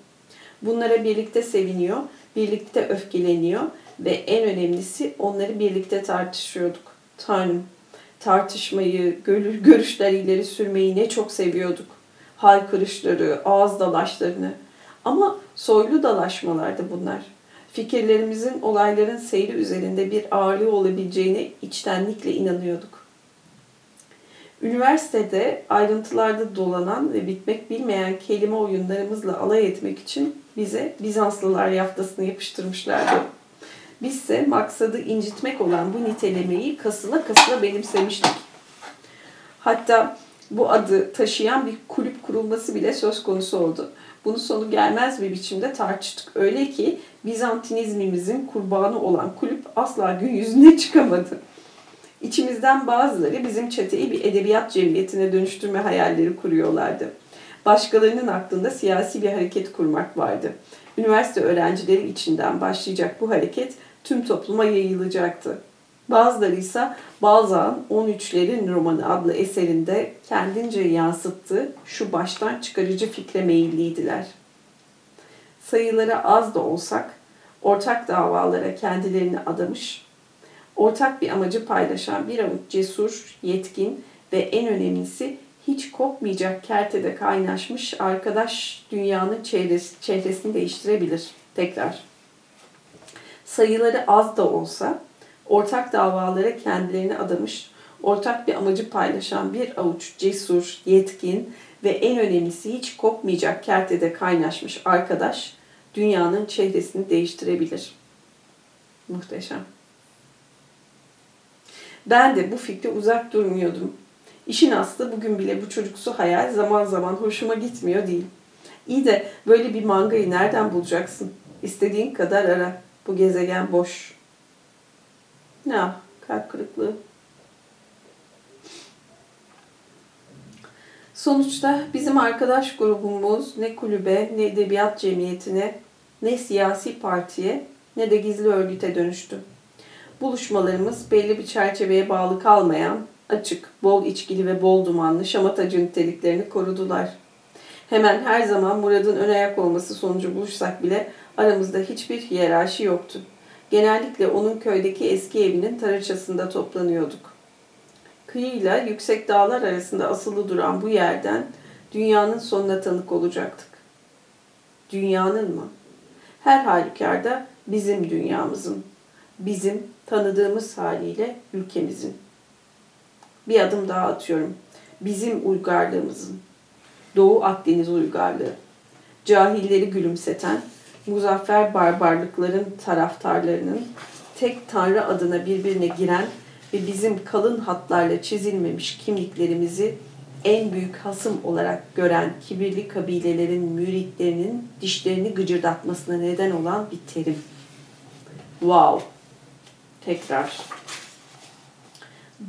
Bunlara birlikte seviniyor, birlikte öfkeleniyor ve en önemlisi onları birlikte tartışıyorduk. Tanrım, tartışmayı, görüşler ileri sürmeyi ne çok seviyorduk. Haykırışları, ağız dalaşlarını. Ama soylu dalaşmalardı bunlar. Fikirlerimizin olayların seyri üzerinde bir ağırlığı olabileceğine içtenlikle inanıyorduk. Üniversitede ayrıntılarda dolanan ve bitmek bilmeyen kelime oyunlarımızla alay etmek için bize Bizanslılar yaftasını yapıştırmışlardı. Bizse maksadı incitmek olan bu nitelemeyi kasıla kasıla benimsemiştik. Hatta bu adı taşıyan bir kulüp kurulması bile söz konusu oldu. Bunu sonu gelmez bir biçimde tartıştık. Öyle ki Bizantinizmimizin kurbanı olan kulüp asla gün yüzüne çıkamadı. İçimizden bazıları bizim çeteyi bir edebiyat cemiyetine dönüştürme hayalleri kuruyorlardı. Başkalarının aklında siyasi bir hareket kurmak vardı. Üniversite öğrencileri içinden başlayacak bu hareket tüm topluma yayılacaktı. Bazıları ise Balzac'ın 13'lerin romanı adlı eserinde kendince yansıttığı şu baştan çıkarıcı fikre meyilliydiler. Sayıları az da olsak ortak davalara kendilerini adamış, ortak bir amacı paylaşan bir avuç cesur, yetkin ve en önemlisi hiç kopmayacak kertede kaynaşmış arkadaş dünyanın çehresi, çehresini değiştirebilir. Tekrar. Sayıları az da olsa ortak davalara kendilerini adamış, ortak bir amacı paylaşan bir avuç cesur, yetkin ve en önemlisi hiç kopmayacak kertede kaynaşmış arkadaş dünyanın çehresini değiştirebilir. Muhteşem. Ben de bu fikre uzak durmuyordum. İşin aslı bugün bile bu çocuksu hayal zaman zaman hoşuma gitmiyor değil. İyi de böyle bir mangayı nereden bulacaksın? İstediğin kadar ara. Bu gezegen boş. Ne yap? Kalp kırıklığı. Sonuçta bizim arkadaş grubumuz ne kulübe, ne edebiyat cemiyetine, ne siyasi partiye, ne de gizli örgüte dönüştü. Buluşmalarımız belli bir çerçeveye bağlı kalmayan, açık, bol içkili ve bol dumanlı şamatacı niteliklerini korudular. Hemen her zaman Murad'ın ön ayak olması sonucu buluşsak bile aramızda hiçbir hiyerarşi yoktu. Genellikle onun köydeki eski evinin taraçasında toplanıyorduk. Kıyıyla yüksek dağlar arasında asılı duran bu yerden dünyanın sonuna tanık olacaktık. Dünyanın mı? Her halükarda bizim dünyamızın, bizim tanıdığımız haliyle ülkemizin. Bir adım daha atıyorum. Bizim uygarlığımızın. Doğu Akdeniz uygarlığı. Cahilleri gülümseten, muzaffer barbarlıkların taraftarlarının tek tanrı adına birbirine giren ve bizim kalın hatlarla çizilmemiş kimliklerimizi en büyük hasım olarak gören kibirli kabilelerin müritlerinin dişlerini gıcırdatmasına neden olan bir terim. Wow. Tekrar.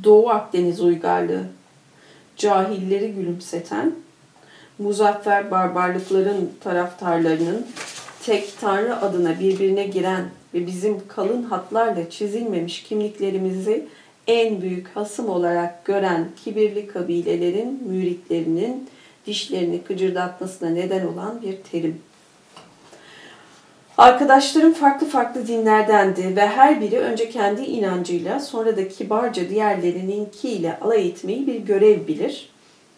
Doğu Akdeniz uygarlığı. Cahilleri gülümseten, muzaffer barbarlıkların taraftarlarının tek tanrı adına birbirine giren ve bizim kalın hatlarla çizilmemiş kimliklerimizi en büyük hasım olarak gören kibirli kabilelerin müritlerinin dişlerini kıcırdatmasına neden olan bir terim. Arkadaşlarım farklı farklı dinlerdendi ve her biri önce kendi inancıyla sonra da kibarca diğerlerininkiyle alay etmeyi bir görev bilir,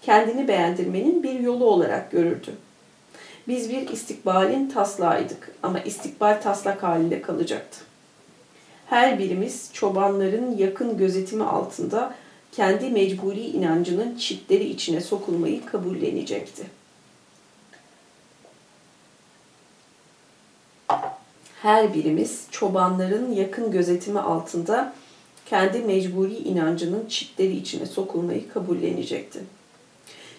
kendini beğendirmenin bir yolu olarak görürdü. Biz bir istikbalin taslağıydık ama istikbal taslak halinde kalacaktı. Her birimiz çobanların yakın gözetimi altında kendi mecburi inancının çitleri içine sokulmayı kabullenecekti. Her birimiz çobanların yakın gözetimi altında kendi mecburi inancının çitleri içine sokulmayı kabullenecekti.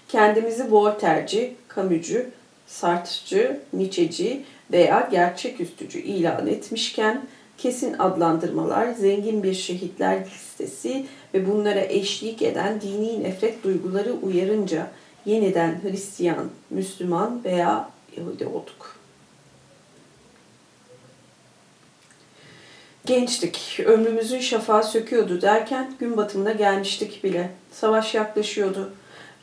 Kendimizi Voltaire'ci, Camus'cu, Sartre'cı, Nietzsche'ci veya gerçeküstücü ilan etmişken kesin adlandırmalar, zengin bir şehitler listesi ve bunlara eşlik eden dini nefret duyguları uyarınca yeniden Hristiyan, Müslüman veya Yahudi olduk. Gençtik, ömrümüzün şafağı söküyordu derken gün batımına gelmiştik bile. Savaş yaklaşıyordu.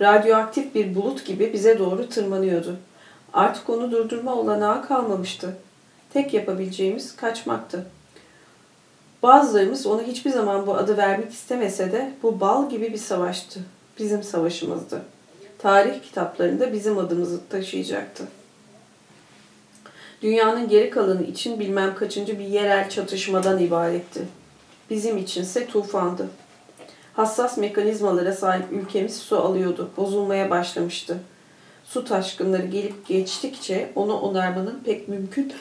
Radyoaktif bir bulut gibi bize doğru tırmanıyordu. Artık onu durdurma olanağı kalmamıştı. Tek yapabileceğimiz kaçmaktı. Bazılarımız ona hiçbir zaman bu adı vermek istemese de bu bal gibi bir savaştı. Bizim savaşımızdı. Tarih kitaplarında bizim adımızı taşıyacaktı. Dünyanın geri kalanı için bilmem kaçıncı bir yerel çatışmadan ibaretti. Bizim içinse tufandı. Hassas mekanizmalara sahip ülkemiz su alıyordu, bozulmaya başlamıştı. Su taşkınları gelip geçtikçe onu onarmanın pek mümkün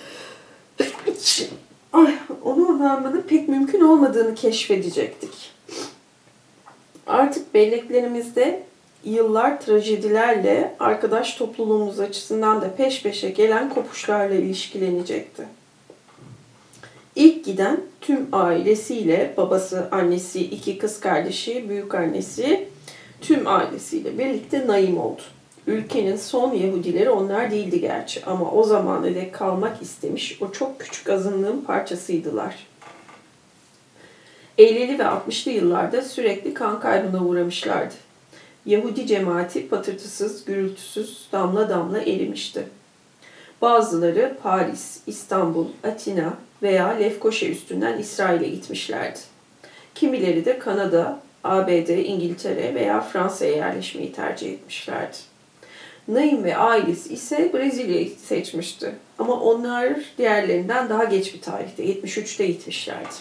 Ay, onu onarmanın pek mümkün olmadığını keşfedecektik. Artık belleklerimizde yıllar trajedilerle arkadaş topluluğumuz açısından da peş peşe gelen kopuşlarla ilişkilenecekti. İlk giden tüm ailesiyle babası, annesi, iki kız kardeşi, büyük annesi tüm ailesiyle birlikte Naim oldu. Ülkenin son Yahudileri onlar değildi gerçi ama o zamana dek kalmak istemiş o çok küçük azınlığın parçasıydılar. 50'li ve 60'lı yıllarda sürekli kan kaybına uğramışlardı. Yahudi cemaati patırtısız, gürültüsüz, damla damla erimişti. Bazıları Paris, İstanbul, Atina veya Lefkoşa üstünden İsrail'e gitmişlerdi. Kimileri de Kanada, ABD, İngiltere veya Fransa'ya yerleşmeyi tercih etmişlerdi. Naim ve ailesi ise Brezilya'yı seçmişti. Ama onlar diğerlerinden daha geç bir tarihte, 73'te gitmişlerdi.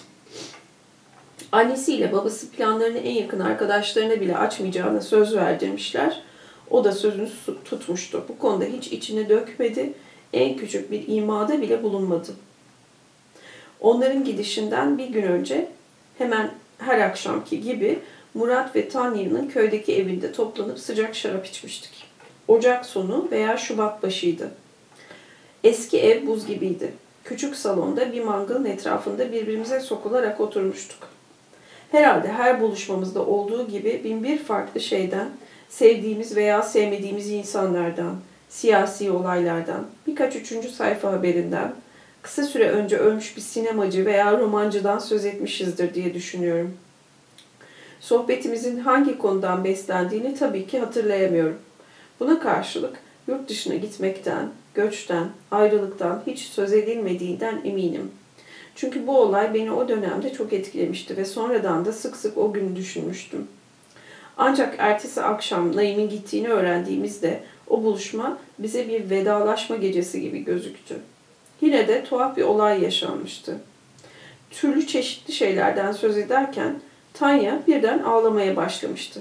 Annesiyle babası planlarını en yakın arkadaşlarına bile açmayacağına söz verdirmişler. O da sözünü tutmuştu. Bu konuda hiç içine dökmedi, en küçük bir imada bile bulunmadı. Onların gidişinden bir gün önce hemen her akşamki gibi Murat ve Tanya'nın köydeki evinde toplanıp sıcak şarap içmiştik. Ocak sonu veya Şubat başıydı. Eski ev buz gibiydi. Küçük salonda bir mangalın etrafında birbirimize sokularak oturmuştuk. Herhalde her buluşmamızda olduğu gibi bin bir farklı şeyden, sevdiğimiz veya sevmediğimiz insanlardan, siyasi olaylardan, birkaç üçüncü sayfa haberinden, kısa süre önce ölmüş bir sinemacı veya romancıdan söz etmişizdir diye düşünüyorum. Sohbetimizin hangi konudan beslendiğini tabii ki hatırlayamıyorum. Buna karşılık yurt dışına gitmekten, göçten, ayrılıktan hiç söz edilmediğinden eminim. Çünkü bu olay beni o dönemde çok etkilemişti ve sonradan da sık sık o günü düşünmüştüm. Ancak ertesi akşam Naim'in gittiğini öğrendiğimizde o buluşma bize bir vedalaşma gecesi gibi gözüktü. Yine de tuhaf bir olay yaşanmıştı. Türlü çeşitli şeylerden söz ederken Tanya birden ağlamaya başlamıştı.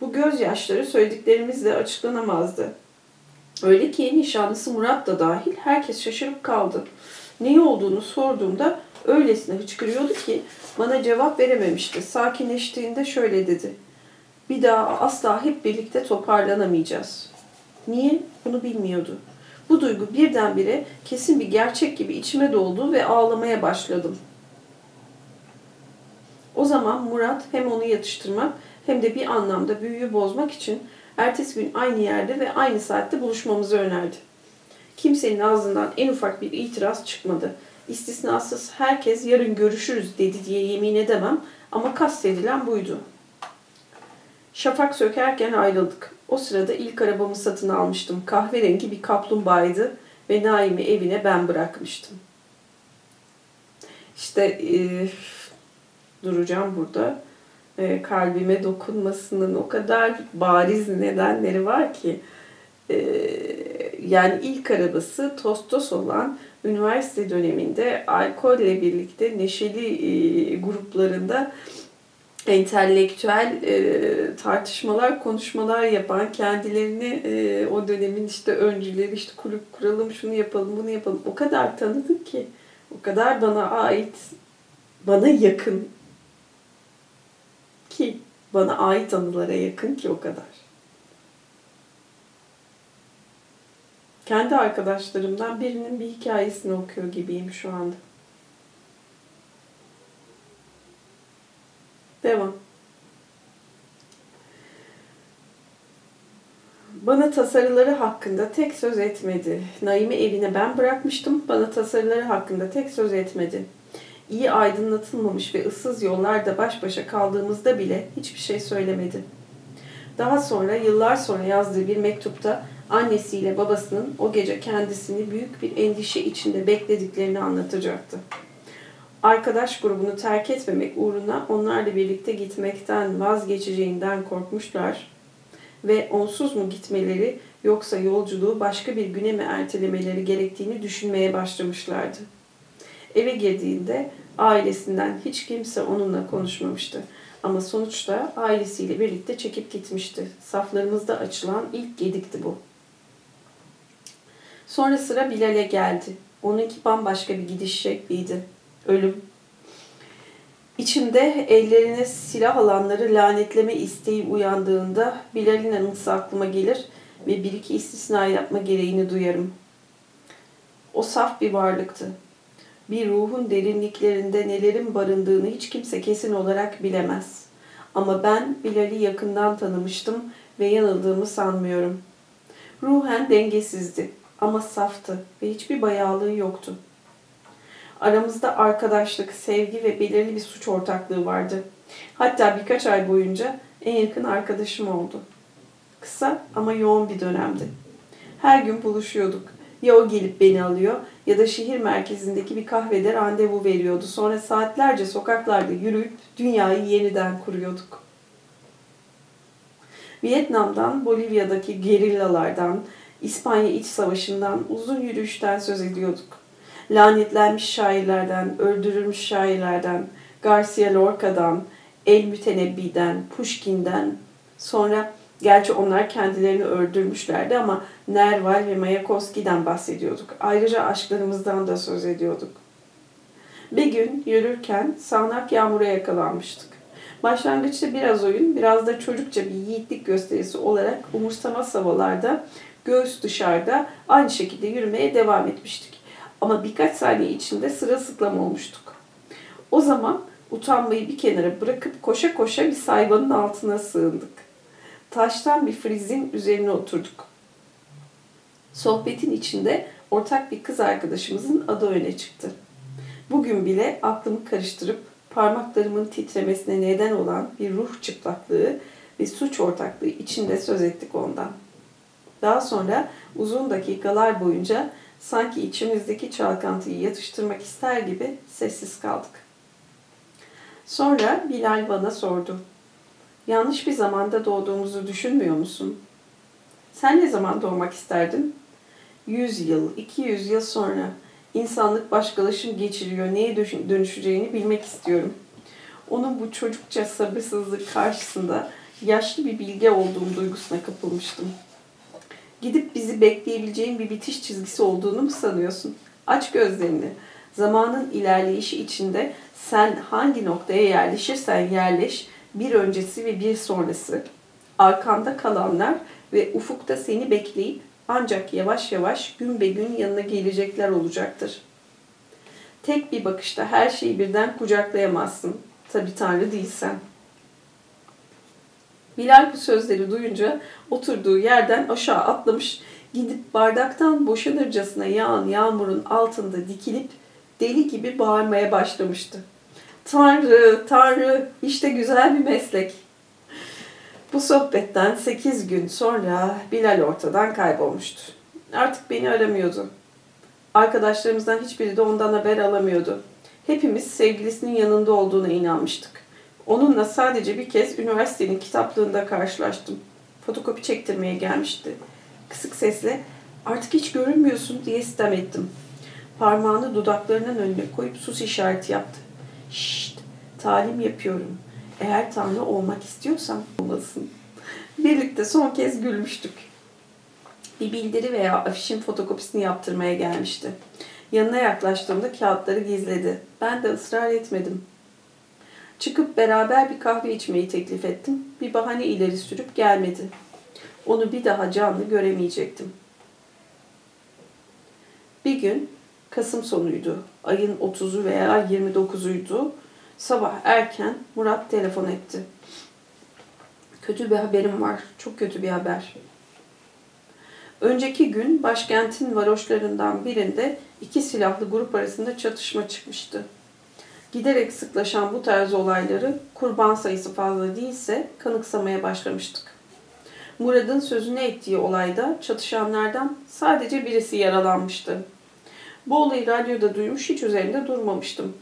Bu gözyaşları söylediklerimizle açıklanamazdı. Öyle ki nişanlısı Murat da dahil herkes şaşırıp kaldı. Ne olduğunu sorduğumda Öylesine hıçkırıyordu ki bana cevap verememişti. Sakinleştiğinde şöyle dedi. Bir daha asla hep birlikte toparlanamayacağız. Niye? Bunu bilmiyordu. Bu duygu birdenbire kesin bir gerçek gibi içime doldu ve ağlamaya başladım. O zaman Murat hem onu yatıştırmak hem de bir anlamda büyüyü bozmak için ertesi gün aynı yerde ve aynı saatte buluşmamızı önerdi. Kimsenin ağzından en ufak bir itiraz çıkmadı. İstisnasız herkes yarın görüşürüz dedi diye yemin edemem ama kastedilen buydu. Şafak sökerken ayrıldık. O sırada ilk arabamı satın almıştım. Kahverengi bir kaplumbağaydı ve Naim'i evine ben bırakmıştım. İşte e, duracağım burada. E, kalbime dokunmasının o kadar bariz nedenleri var ki. E, yani ilk arabası Tostos olan üniversite döneminde alkolle birlikte neşeli e, gruplarında entelektüel e, tartışmalar, konuşmalar yapan, kendilerini e, o dönemin işte öncüleri, işte kulüp kuralım, şunu yapalım, bunu yapalım. O kadar tanıdık ki, o kadar bana ait, bana yakın ki, bana ait anılara yakın ki o kadar. Kendi arkadaşlarımdan birinin bir hikayesini okuyor gibiyim şu anda. Devam. Bana tasarıları hakkında tek söz etmedi. Naim'i evine ben bırakmıştım. Bana tasarıları hakkında tek söz etmedi. İyi aydınlatılmamış ve ıssız yollarda baş başa kaldığımızda bile hiçbir şey söylemedi. Daha sonra yıllar sonra yazdığı bir mektupta annesiyle babasının o gece kendisini büyük bir endişe içinde beklediklerini anlatacaktı arkadaş grubunu terk etmemek uğruna onlarla birlikte gitmekten vazgeçeceğinden korkmuşlar ve onsuz mu gitmeleri yoksa yolculuğu başka bir güne mi ertelemeleri gerektiğini düşünmeye başlamışlardı. Eve girdiğinde ailesinden hiç kimse onunla konuşmamıştı. Ama sonuçta ailesiyle birlikte çekip gitmişti. Saflarımızda açılan ilk gedikti bu. Sonra sıra Bilal'e geldi. Onunki bambaşka bir gidiş şekliydi ölüm. İçimde ellerine silah alanları lanetleme isteği uyandığında Bilal'in anısı aklıma gelir ve bir iki istisna yapma gereğini duyarım. O saf bir varlıktı. Bir ruhun derinliklerinde nelerin barındığını hiç kimse kesin olarak bilemez. Ama ben Bilal'i yakından tanımıştım ve yanıldığımı sanmıyorum. Ruhen dengesizdi ama saftı ve hiçbir bayağılığı yoktu.'' Aramızda arkadaşlık, sevgi ve belirli bir suç ortaklığı vardı. Hatta birkaç ay boyunca en yakın arkadaşım oldu. Kısa ama yoğun bir dönemdi. Her gün buluşuyorduk. Ya o gelip beni alıyor ya da şehir merkezindeki bir kahvede randevu veriyordu. Sonra saatlerce sokaklarda yürüyüp dünyayı yeniden kuruyorduk. Vietnam'dan, Bolivya'daki gerillalardan, İspanya İç Savaşı'ndan, uzun yürüyüşten söz ediyorduk lanetlenmiş şairlerden, öldürülmüş şairlerden, Garcia Lorca'dan, El Mütenebbi'den, Pushkin'den, sonra gerçi onlar kendilerini öldürmüşlerdi ama Nerval ve Mayakovski'den bahsediyorduk. Ayrıca aşklarımızdan da söz ediyorduk. Bir gün yürürken sağanak yağmura yakalanmıştık. Başlangıçta biraz oyun, biraz da çocukça bir yiğitlik gösterisi olarak umursamaz havalarda, göğüs dışarıda aynı şekilde yürümeye devam etmiştik. Ama birkaç saniye içinde sırılsıklam olmuştuk. O zaman utanmayı bir kenara bırakıp koşa koşa bir sayvanın altına sığındık. Taştan bir frizin üzerine oturduk. Sohbetin içinde ortak bir kız arkadaşımızın adı öne çıktı. Bugün bile aklımı karıştırıp parmaklarımın titremesine neden olan bir ruh çıplaklığı ve suç ortaklığı içinde söz ettik ondan. Daha sonra uzun dakikalar boyunca Sanki içimizdeki çalkantıyı yatıştırmak ister gibi sessiz kaldık. Sonra Bilal bana sordu. Yanlış bir zamanda doğduğumuzu düşünmüyor musun? Sen ne zaman doğmak isterdin? Yüz yıl, iki yüz yıl sonra insanlık başkalaşım geçiriyor, neye dönüşeceğini bilmek istiyorum. Onun bu çocukça sabırsızlık karşısında yaşlı bir bilge olduğum duygusuna kapılmıştım.'' Gidip bizi bekleyebileceğin bir bitiş çizgisi olduğunu mu sanıyorsun? Aç gözlerini. Zamanın ilerleyişi içinde sen hangi noktaya yerleşirsen yerleş, bir öncesi ve bir sonrası, arkanda kalanlar ve ufukta seni bekleyip ancak yavaş yavaş gün be gün yanına gelecekler olacaktır. Tek bir bakışta her şeyi birden kucaklayamazsın. Tabi Tanrı değilsen. Bilal bu sözleri duyunca oturduğu yerden aşağı atlamış, gidip bardaktan boşanırcasına yağan yağmurun altında dikilip deli gibi bağırmaya başlamıştı. Tanrı, Tanrı, işte güzel bir meslek. Bu sohbetten sekiz gün sonra Bilal ortadan kaybolmuştu. Artık beni aramıyordu. Arkadaşlarımızdan hiçbiri de ondan haber alamıyordu. Hepimiz sevgilisinin yanında olduğuna inanmıştık. Onunla sadece bir kez üniversitenin kitaplığında karşılaştım. Fotokopi çektirmeye gelmişti. Kısık sesle artık hiç görünmüyorsun diye istem ettim. Parmağını dudaklarının önüne koyup sus işareti yaptı. Şşt, talim yapıyorum. Eğer Tanrı olmak istiyorsan olmasın. Birlikte son kez gülmüştük. Bir bildiri veya afişin fotokopisini yaptırmaya gelmişti. Yanına yaklaştığımda kağıtları gizledi. Ben de ısrar etmedim. Çıkıp beraber bir kahve içmeyi teklif ettim. Bir bahane ileri sürüp gelmedi. Onu bir daha canlı göremeyecektim. Bir gün Kasım sonuydu. Ayın 30'u veya 29'uydu. Sabah erken Murat telefon etti. Kötü bir haberim var. Çok kötü bir haber. Önceki gün başkentin varoşlarından birinde iki silahlı grup arasında çatışma çıkmıştı. Giderek sıklaşan bu tarz olayları kurban sayısı fazla değilse kanıksamaya başlamıştık. Murad'ın sözünü ettiği olayda çatışanlardan sadece birisi yaralanmıştı. Bu olayı radyoda duymuş hiç üzerinde durmamıştım.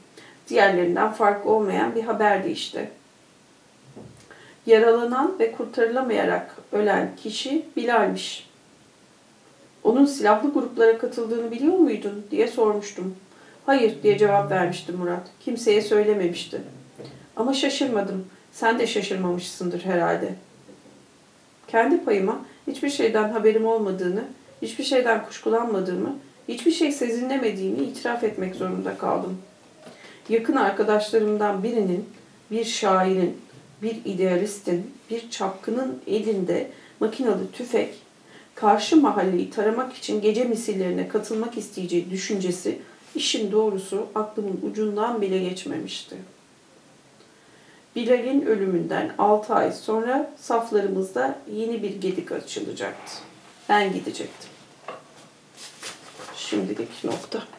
Diğerlerinden farklı olmayan bir haberdi işte. Yaralanan ve kurtarılamayarak ölen kişi Bilal'miş. Onun silahlı gruplara katıldığını biliyor muydun diye sormuştum. Hayır diye cevap vermişti Murat. Kimseye söylememişti. Ama şaşırmadım. Sen de şaşırmamışsındır herhalde. Kendi payıma hiçbir şeyden haberim olmadığını, hiçbir şeyden kuşkulanmadığımı, hiçbir şey sezinemediğini itiraf etmek zorunda kaldım. Yakın arkadaşlarımdan birinin, bir şairin, bir idealistin, bir çapkının elinde makinalı tüfek, karşı mahalleyi taramak için gece misillerine katılmak isteyeceği düşüncesi işin doğrusu aklımın ucundan bile geçmemişti. Bilal'in ölümünden 6 ay sonra saflarımızda yeni bir gedik açılacaktı. Ben gidecektim. skjønner jeg ikke noe av.